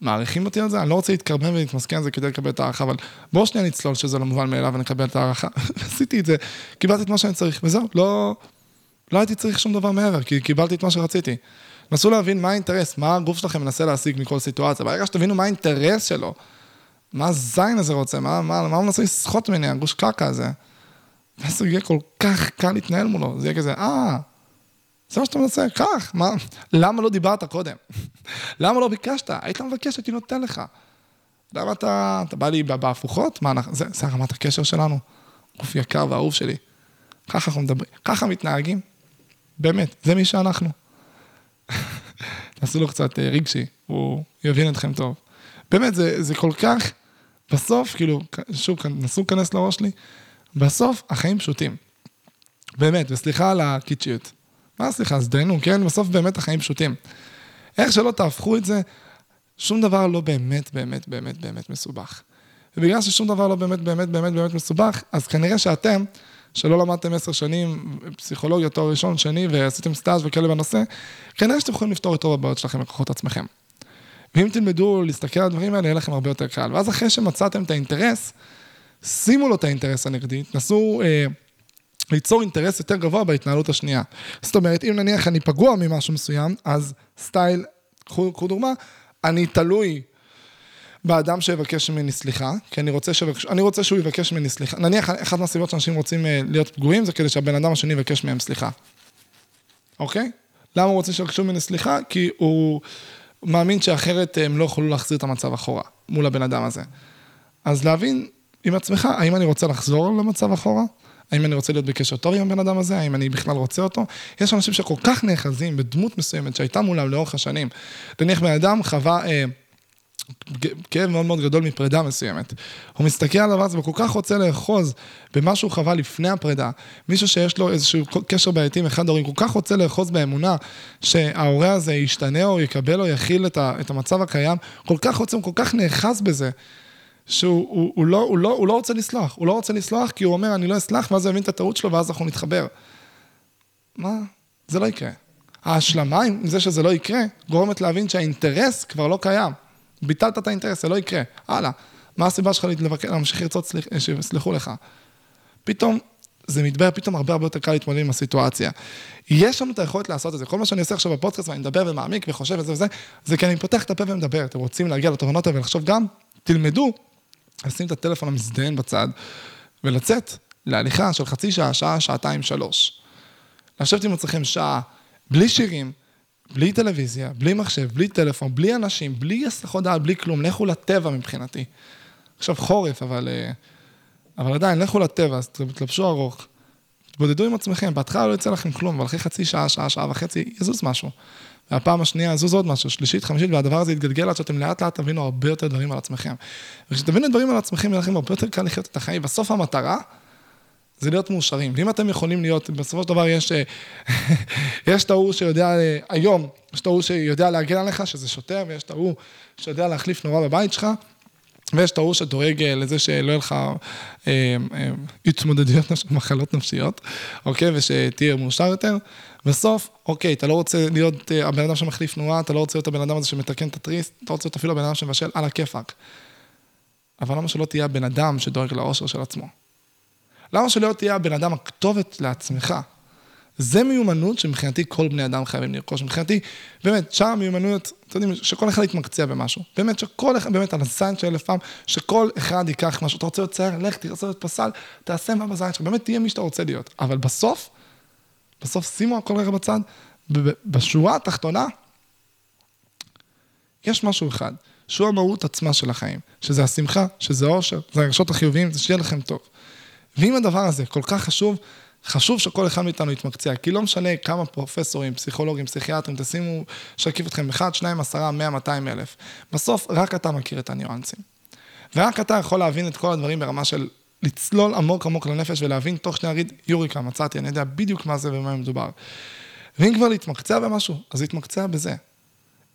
מעריכים אותי על זה, אני לא רוצה להתקרבן ולהתמסכן על זה כדי לקבל את הערכה, אבל בואו שנייה נצלול שזה לא מובן מאליו ונקבל את הערכה. עשיתי את זה, קיבלתי את מה שאני צריך, וזהו, לא, לא הייתי צריך שום דבר מעבר, כי קיבלתי את מה שרציתי. נסו להבין מה האינטרס, מה הגוף שלכם מנסה להשיג מכל סיטואציה. ברגע שתבינו מה האינטרס שלו, מה הזין הזה רוצה, מה, מה, מה הוא מנסה לסחוט ממני, הגוש קרקע הזה. ואז יהיה כל כך קל להתנהל מולו, זה יהיה כזה, אה, זה מה שאתה מנסה, קח, מה, למה לא דיברת קודם? למה לא ביקשת? היית מבקש, הייתי נותן לך. למה אתה, אתה בא לי בהפוכות? מה, זה, זה רמת הקשר שלנו, גוף יקר ואהוב שלי. ככה אנחנו מדברים, ככה מתנהגים. באמת, זה מי שאנחנו. תעשו לו קצת אה, רגשי, הוא יבין אתכם טוב. באמת, זה, זה כל כך, בסוף, כאילו, שוב, נסו להיכנס לראש שלי, בסוף החיים פשוטים. באמת, וסליחה על הקיצ'יות. מה סליחה, אז דיינו, כן? בסוף באמת החיים פשוטים. איך שלא תהפכו את זה, שום דבר לא באמת, באמת, באמת, באמת מסובך. ובגלל ששום דבר לא באמת, באמת, באמת, באמת מסובך, אז כנראה שאתם, שלא למדתם עשר שנים פסיכולוגיה, תואר ראשון, שני, ועשיתם סטאז' וכאלה בנושא, כנראה שאתם יכולים לפתור את רוב הבעיות שלכם בכוחות עצמכם. ואם תלמדו להסתכל על הדברים האלה, יהיה לכם הרבה יותר קל. ואז אחרי שמצאתם את האינטרס, שימו לו את האינטרס הנגדי, תנסו אה, ליצור אינטרס יותר גבוה בהתנהלות השנייה. זאת אומרת, אם נניח אני פגוע ממשהו מסוים, אז סטייל, קחו דוגמה, אני תלוי באדם שיבקש ממני סליחה, כי אני רוצה, שבקש, אני רוצה שהוא יבקש ממני סליחה. נניח, אחת מהסיבות שאנשים רוצים אה, להיות פגועים, זה כדי שהבן אדם השני יבקש מהם סליחה. אוקיי? למה הוא רוצה שיבקשו ממני סליחה? כי הוא מאמין שאחרת הם לא יוכלו להחזיר את המצב אחורה, מול הבן אדם הזה. אז להבין עם עצמך, האם אני רוצה לחזור למצב אחורה? האם אני רוצה להיות בקשר טוב עם הבן אדם הזה? האם אני בכלל רוצה אותו? יש אנשים שכל כך נאחזים בדמות מסוימת שהייתה מולם לאורך השנים. נניח בן אדם חווה... אה, כאב מאוד מאוד גדול מפרידה מסוימת. הוא מסתכל על הדבר הזה וכל כך רוצה לאחוז במה שהוא חווה לפני הפרידה. מישהו שיש לו איזשהו קשר בעייתי עם אחד ההורים, כל כך רוצה לאחוז באמונה שההורה הזה ישתנה או יקבל או יכיל את, ה, את המצב הקיים, כל כך רוצה, הוא כל כך נאחז בזה. שהוא הוא, הוא לא, הוא לא, הוא לא רוצה לסלוח, הוא לא רוצה לסלוח כי הוא אומר, אני לא אסלח, ואז הוא יבין את הטעות שלו, ואז אנחנו נתחבר. מה? זה לא יקרה. ההשלמה עם זה שזה לא יקרה, גורמת להבין שהאינטרס כבר לא קיים. ביטלת את האינטרס, זה לא יקרה. הלאה. מה הסיבה שלך להמשיך לרצות אה, שיסלחו לך? פתאום זה מתברר פתאום הרבה הרבה יותר קל להתמודד עם הסיטואציה. יש לנו את היכולת לעשות את זה. כל מה שאני עושה עכשיו בפודקאסט ואני מדבר ומעמיק וחושב וזה וזה, זה כי אני פותח את הפה ומדבר. אתם רוצים להגיע לתובנות האלה ולחשוב גם, תלמדו לשים את הטלפון המזדיין בצד ולצאת להליכה של חצי שעה, שעה, שעתיים, שלוש. לשבת עם עצמכם שעה, בלי שירים, בלי טלוויזיה, בלי מחשב, בלי טלפון, בלי אנשים, בלי הסחות דעת, בלי כלום, לכו לטבע מבחינתי. עכשיו חורף, אבל, אה, אבל עדיין, לכו לטבע, אז תלבשו ארוך. תתבודדו עם עצמכם, בהתחלה לא יצא לכם כלום, אבל אחרי חצי שעה, שעה, שעה וחצי, יזוז משהו. והפעם השנייה יזוז עוד משהו, שלישית, חמישית, והדבר הזה יתגלגל עד שאתם לאט לאט תבינו הרבה יותר דברים על עצמכם. וכשתבינו דברים על עצמכם, יהיה לכם הרבה יותר קל לחיות את החיים. בסוף המטרה זה להיות מאושרים. ואם אתם יכולים להיות, בסופו של דבר יש, אה, יש את ההוא שיודע, אה, היום, יש את ההוא שיודע להגן עליך, שזה שוטר, ויש את ההוא שיודע להחליף נורא בבית שלך, ויש את ההוא שדואג אה, לזה שלא יהיה לך אה, אה, התמודדויות, מחלות נפשיות, אוקיי? ושתהיה מאושר יותר. בסוף, אוקיי, אתה לא רוצה להיות הבן אדם שמחליף תנועה, אתה לא רוצה להיות הבן אדם הזה שמתקן את התריס, אתה רוצה להיות אפילו הבן אדם שמבשל על הכיפאק. אבל למה שלא תהיה הבן אדם שדואג לאושר של עצמו? למה שלא תהיה הבן אדם הכתובת לעצמך? זה מיומנות שמבחינתי כל בני אדם חייבים לרכוש. מבחינתי, באמת, שאר המיומנויות, אתם יודעים, שכל אחד יתמקצע במשהו. באמת, שכל אחד, באמת, על הזין של אלף פעם, שכל אחד ייקח משהו. אתה רוצה להיות צייר, לך, תרצה להיות פסל, תעשה מה בזין שלך, באמת תהיה מי שאתה רוצה להיות. אבל בסוף, בסוף שימו הכל רגע בצד, בשורה התחתונה, יש משהו אחד, שהוא המהות עצמה של החיים, שזה השמחה, שזה העושר, זה הרגשות החיוביים, זה שיהיה לכם טוב. ואם הדבר הזה כל כך חשוב, חשוב שכל אחד מאיתנו יתמקצע, כי לא משנה כמה פרופסורים, פסיכולוגים, פסיכיאטרים, תשימו, שקיף אתכם 1, 2, 10, 100, 200 אלף. בסוף, רק אתה מכיר את הניואנסים. ורק אתה יכול להבין את כל הדברים ברמה של לצלול עמוק עמוק לנפש ולהבין תוך שנייה להגיד, יוריקה, מצאתי, אני יודע בדיוק מה זה ומה מדובר. ואם כבר להתמקצע במשהו, אז להתמקצע בזה.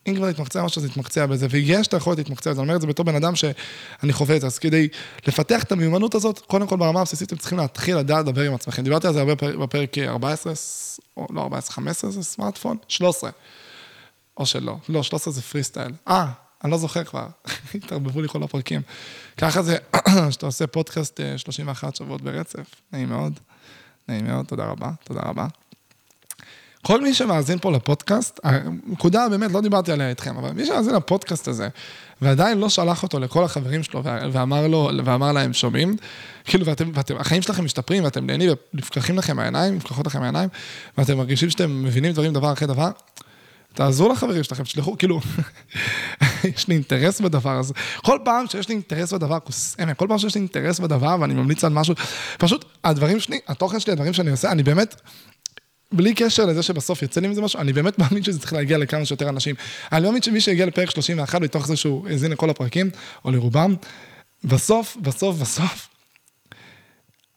אם כבר להתמקצע במשהו, אז להתמקצע בזה, ויש את היכולת להתמקצע בזה, אני אומר את זה בתור בן אדם שאני חווה את זה, אז כדי לפתח את המיומנות הזאת, קודם כל ברמה הבסיסית אתם צריכים להתחיל לדעת לדבר עם עצמכם. דיברתי על זה הרבה בפרק 14, או לא 14, 15 זה סמארטפון? 13. או שלא, לא, 13 זה פרי סטייל. אה, אני לא זוכר כבר, התערבבו לי כל הפרקים. ככה זה שאתה עושה פודקאסט 31 אה, שבועות ברצף, נעים מאוד, נעים מאוד, תודה רבה, תודה רבה. כל מי שמאזין פה לפודקאסט, הנקודה באמת, לא דיברתי עליה איתכם, אבל מי שמאזין לפודקאסט הזה, ועדיין לא שלח אותו לכל החברים שלו, ואמר, לו, ואמר להם, שומעים, כאילו, ואתם, ואתם, החיים שלכם משתפרים, ואתם נהנים, ונפקחים לכם העיניים, נפקחות לכם העיניים, ואתם מרגישים שאתם מבינים דברים דבר אחרי דבר, תעזרו לחברים שלכם, תשלחו, כאילו, יש לי אינטרס בדבר הזה. כל פעם שיש לי אינטרס בדבר, כוסמת, כל פעם שיש לי אינטרס בדבר ואני ממליץ על משהו, פשוט הדברים שלי, התוכן שלי, הדברים שאני עושה, אני באמת, בלי קשר לזה שבסוף יצא לי מזה משהו, אני באמת מאמין שזה צריך להגיע לכמה שיותר אנשים. אני מאמין שמי שהגיע לפרק 31 מתוך זה שהוא האזין לכל הפרקים, או לרובם, בסוף, בסוף, בסוף,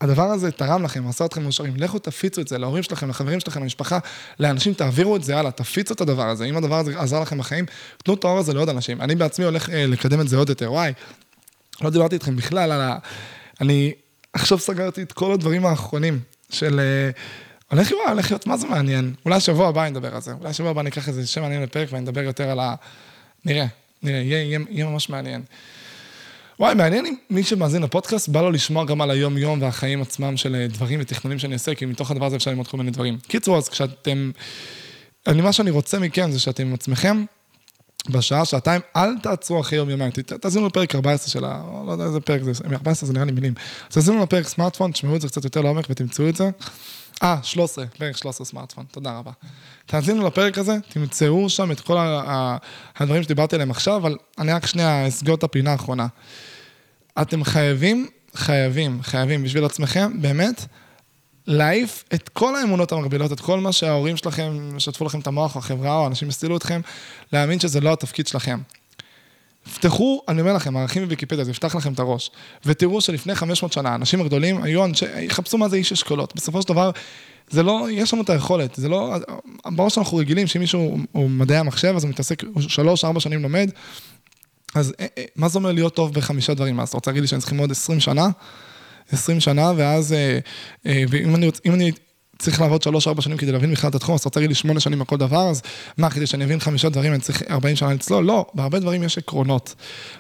הדבר הזה תרם לכם, עשה אתכם מאושרים, לכו תפיצו את זה להורים שלכם, לחברים שלכם, למשפחה, לאנשים, תעבירו את זה הלאה, תפיצו את הדבר הזה. אם הדבר הזה עזר לכם בחיים, תנו את האור הזה לעוד אנשים. אני בעצמי הולך אה, לקדם את זה עוד יותר, וואי, לא דיברתי איתכם בכלל על ה... אני עכשיו סגרתי את כל הדברים האחרונים של... אה, הולך להיות, הולך להיות, מה זה מעניין? אולי שבוע הבא נדבר על זה. אולי שבוע הבא אני אקח איזה שם מעניין לפרק ואני אדבר יותר על ה... נראה, נראה, יהיה, יהיה, יהיה ממש מעניין. וואי, מעניין אם מי שמאזין לפודקאסט, בא לו לשמוע גם על היום-יום והחיים עצמם של אה, דברים ותכנונים שאני עושה, כי מתוך הדבר הזה אפשר ללמוד כל מיני דברים. קיצור, אז כשאתם... אני, מה שאני רוצה מכם זה שאתם עם עצמכם, בשעה, שעתיים, אל תעצרו אחרי יום יומיים, תאזינו לפרק 14 של ה... לא יודע איזה פרק זה, 14 זה נראה לי מילים. תאזינו לפרק סמארטפון, תשמעו את זה קצת יותר לעומק ותמצאו את זה. אה, 13, פרק 13 סמארטפון, תודה רבה. תאזינו לפרק הזה, תמצאו שם את כל הדברים שדיברתי עליהם עכשיו, אבל אני רק שנייה אסגור את הפינה האחרונה. אתם חייבים, חייבים, חייבים בשביל עצמכם, באמת, להעיף את כל האמונות המקבילות, את כל מה שההורים שלכם שטפו לכם את המוח, או החברה, או אנשים הסתילו אתכם, להאמין שזה לא התפקיד שלכם. פתחו, אני אומר לכם, ערכים מוויקיפדיה, זה יפתח לכם את הראש. ותראו שלפני 500 שנה, האנשים הגדולים היו אנשי, יחפשו מה זה איש אשכולות. בסופו של דבר, זה לא, יש לנו את היכולת, זה לא, ברור שאנחנו רגילים שאם מישהו הוא מדעי המחשב, אז הוא מתעסק, הוא שלוש, ארבע שנים לומד, אז אה, אה, מה זה אומר להיות טוב בחמישה דברים? אז אתה רוצה להגיד לי שאני צריך ללמוד 20 שנה? 20 שנה, ואז, אה, ואם אני, אני צריך לעבוד 3-4 שנים כדי להבין בכלל את התחום, אז אתה רוצה להגיד לי 8 שנים על כל דבר, אז מה, כדי שאני אבין חמישה דברים, אני צריך 40 שנה לצלול? לא, בהרבה דברים יש עקרונות.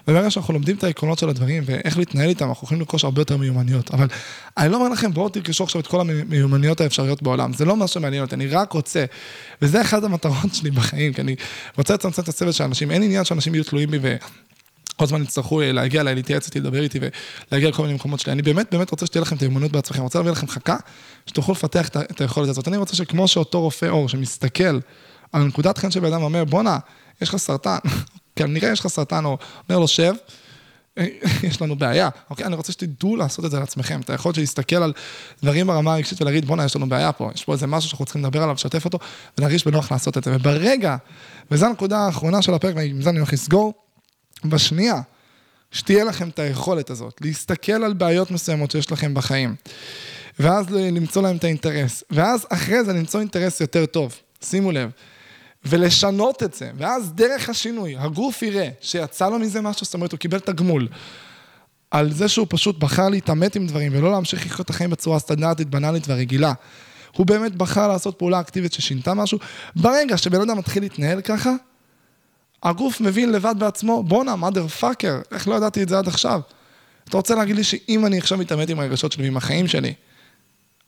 וברגע שאנחנו לומדים את העקרונות של הדברים ואיך להתנהל איתם, אנחנו יכולים לרכוש הרבה יותר מיומנויות. אבל אני לא אומר לכם, בואו תרכשו עכשיו את כל המיומנויות האפשריות בעולם, זה לא מה שמעניין אותי, אני רק רוצה, וזה אחת המטרות שלי בחיים, כי אני רוצה לצמצם את הצוות של האנשים, אין עניין שאנשים יהיו תלויים בי כל הזמן יצטרכו להגיע אליי, להתייעץ איתי, לדבר איתי ולהגיע לכל מיני מקומות שלי. אני באמת באמת רוצה שתהיה לכם את האמונות בעצמכם, אני רוצה להביא לכם חכה, שתוכלו לפתח את היכולת הזאת. אני רוצה שכמו שאותו רופא עור שמסתכל על נקודת חן של בן אדם ואומר, בואנה, יש לך סרטן, כנראה יש לך סרטן, או אומר לו, שב, יש לנו בעיה, אוקיי? אני רוצה שתדעו לעשות את זה לעצמכם, את היכולת להסתכל על דברים ברמה הרגשית ולהגיד, בואנה, יש לנו בעיה פה, יש פה איזה משהו שאנחנו צריכים לדבר עליו, לשתף אותו, ולהרגיש בנוח לעשות את זה. וברגע, וזו הנקודה האחרונה של הפרק, ועם זה אני הולך לסגור, בשנייה, שתהיה לכם את היכולת הזאת, להסתכל על בעיות מסוימות שיש לכם בחיים, ואז למצוא להם את האינטרס, ואז אחרי זה למצוא אינטרס יותר טוב, שימו לב. ולשנות את זה, ואז דרך השינוי, הגוף יראה שיצא לו מזה משהו, זאת אומרת, הוא קיבל תגמול. על זה שהוא פשוט בחר להתעמת עם דברים ולא להמשיך לחיות את החיים בצורה סטנדרטית, בנאלית והרגילה. הוא באמת בחר לעשות פעולה אקטיבית ששינתה משהו. ברגע שבן אדם מתחיל להתנהל ככה, הגוף מבין לבד בעצמו, בואנה, mother fucker, איך לא ידעתי את זה עד עכשיו? אתה רוצה להגיד לי שאם אני עכשיו מתעמת עם הרגשות שלי ועם החיים שלי,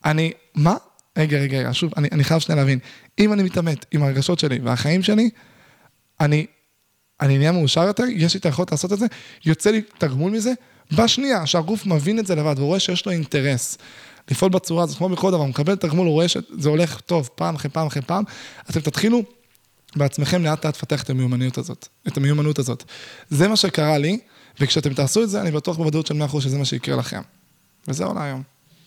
אני, מה? רגע, רגע, רגע, שוב, אני, אני חייב שנייה להבין. אם אני מתעמת עם הרגשות שלי והחיים שלי, אני, אני נהיה מאושר יותר, יש לי את היכולת לעשות את זה, יוצא לי תגמול מזה, בשנייה שהגוף מבין את זה לבד והוא רואה שיש לו אינטרס לפעול בצורה הזאת, כמו בכל דבר, הוא מקבל תגמול, הוא רואה שזה הולך טוב פעם אחרי פעם אחרי פעם, אתם תתחילו בעצמכם לאט לאט לפתח את המיומנות הזאת, את המיומנות הזאת. זה מה שקרה לי, וכשאתם תעשו את זה, אני בטוח בוודאות של 100% שזה מה שיקרה לכם. וזהו להיום.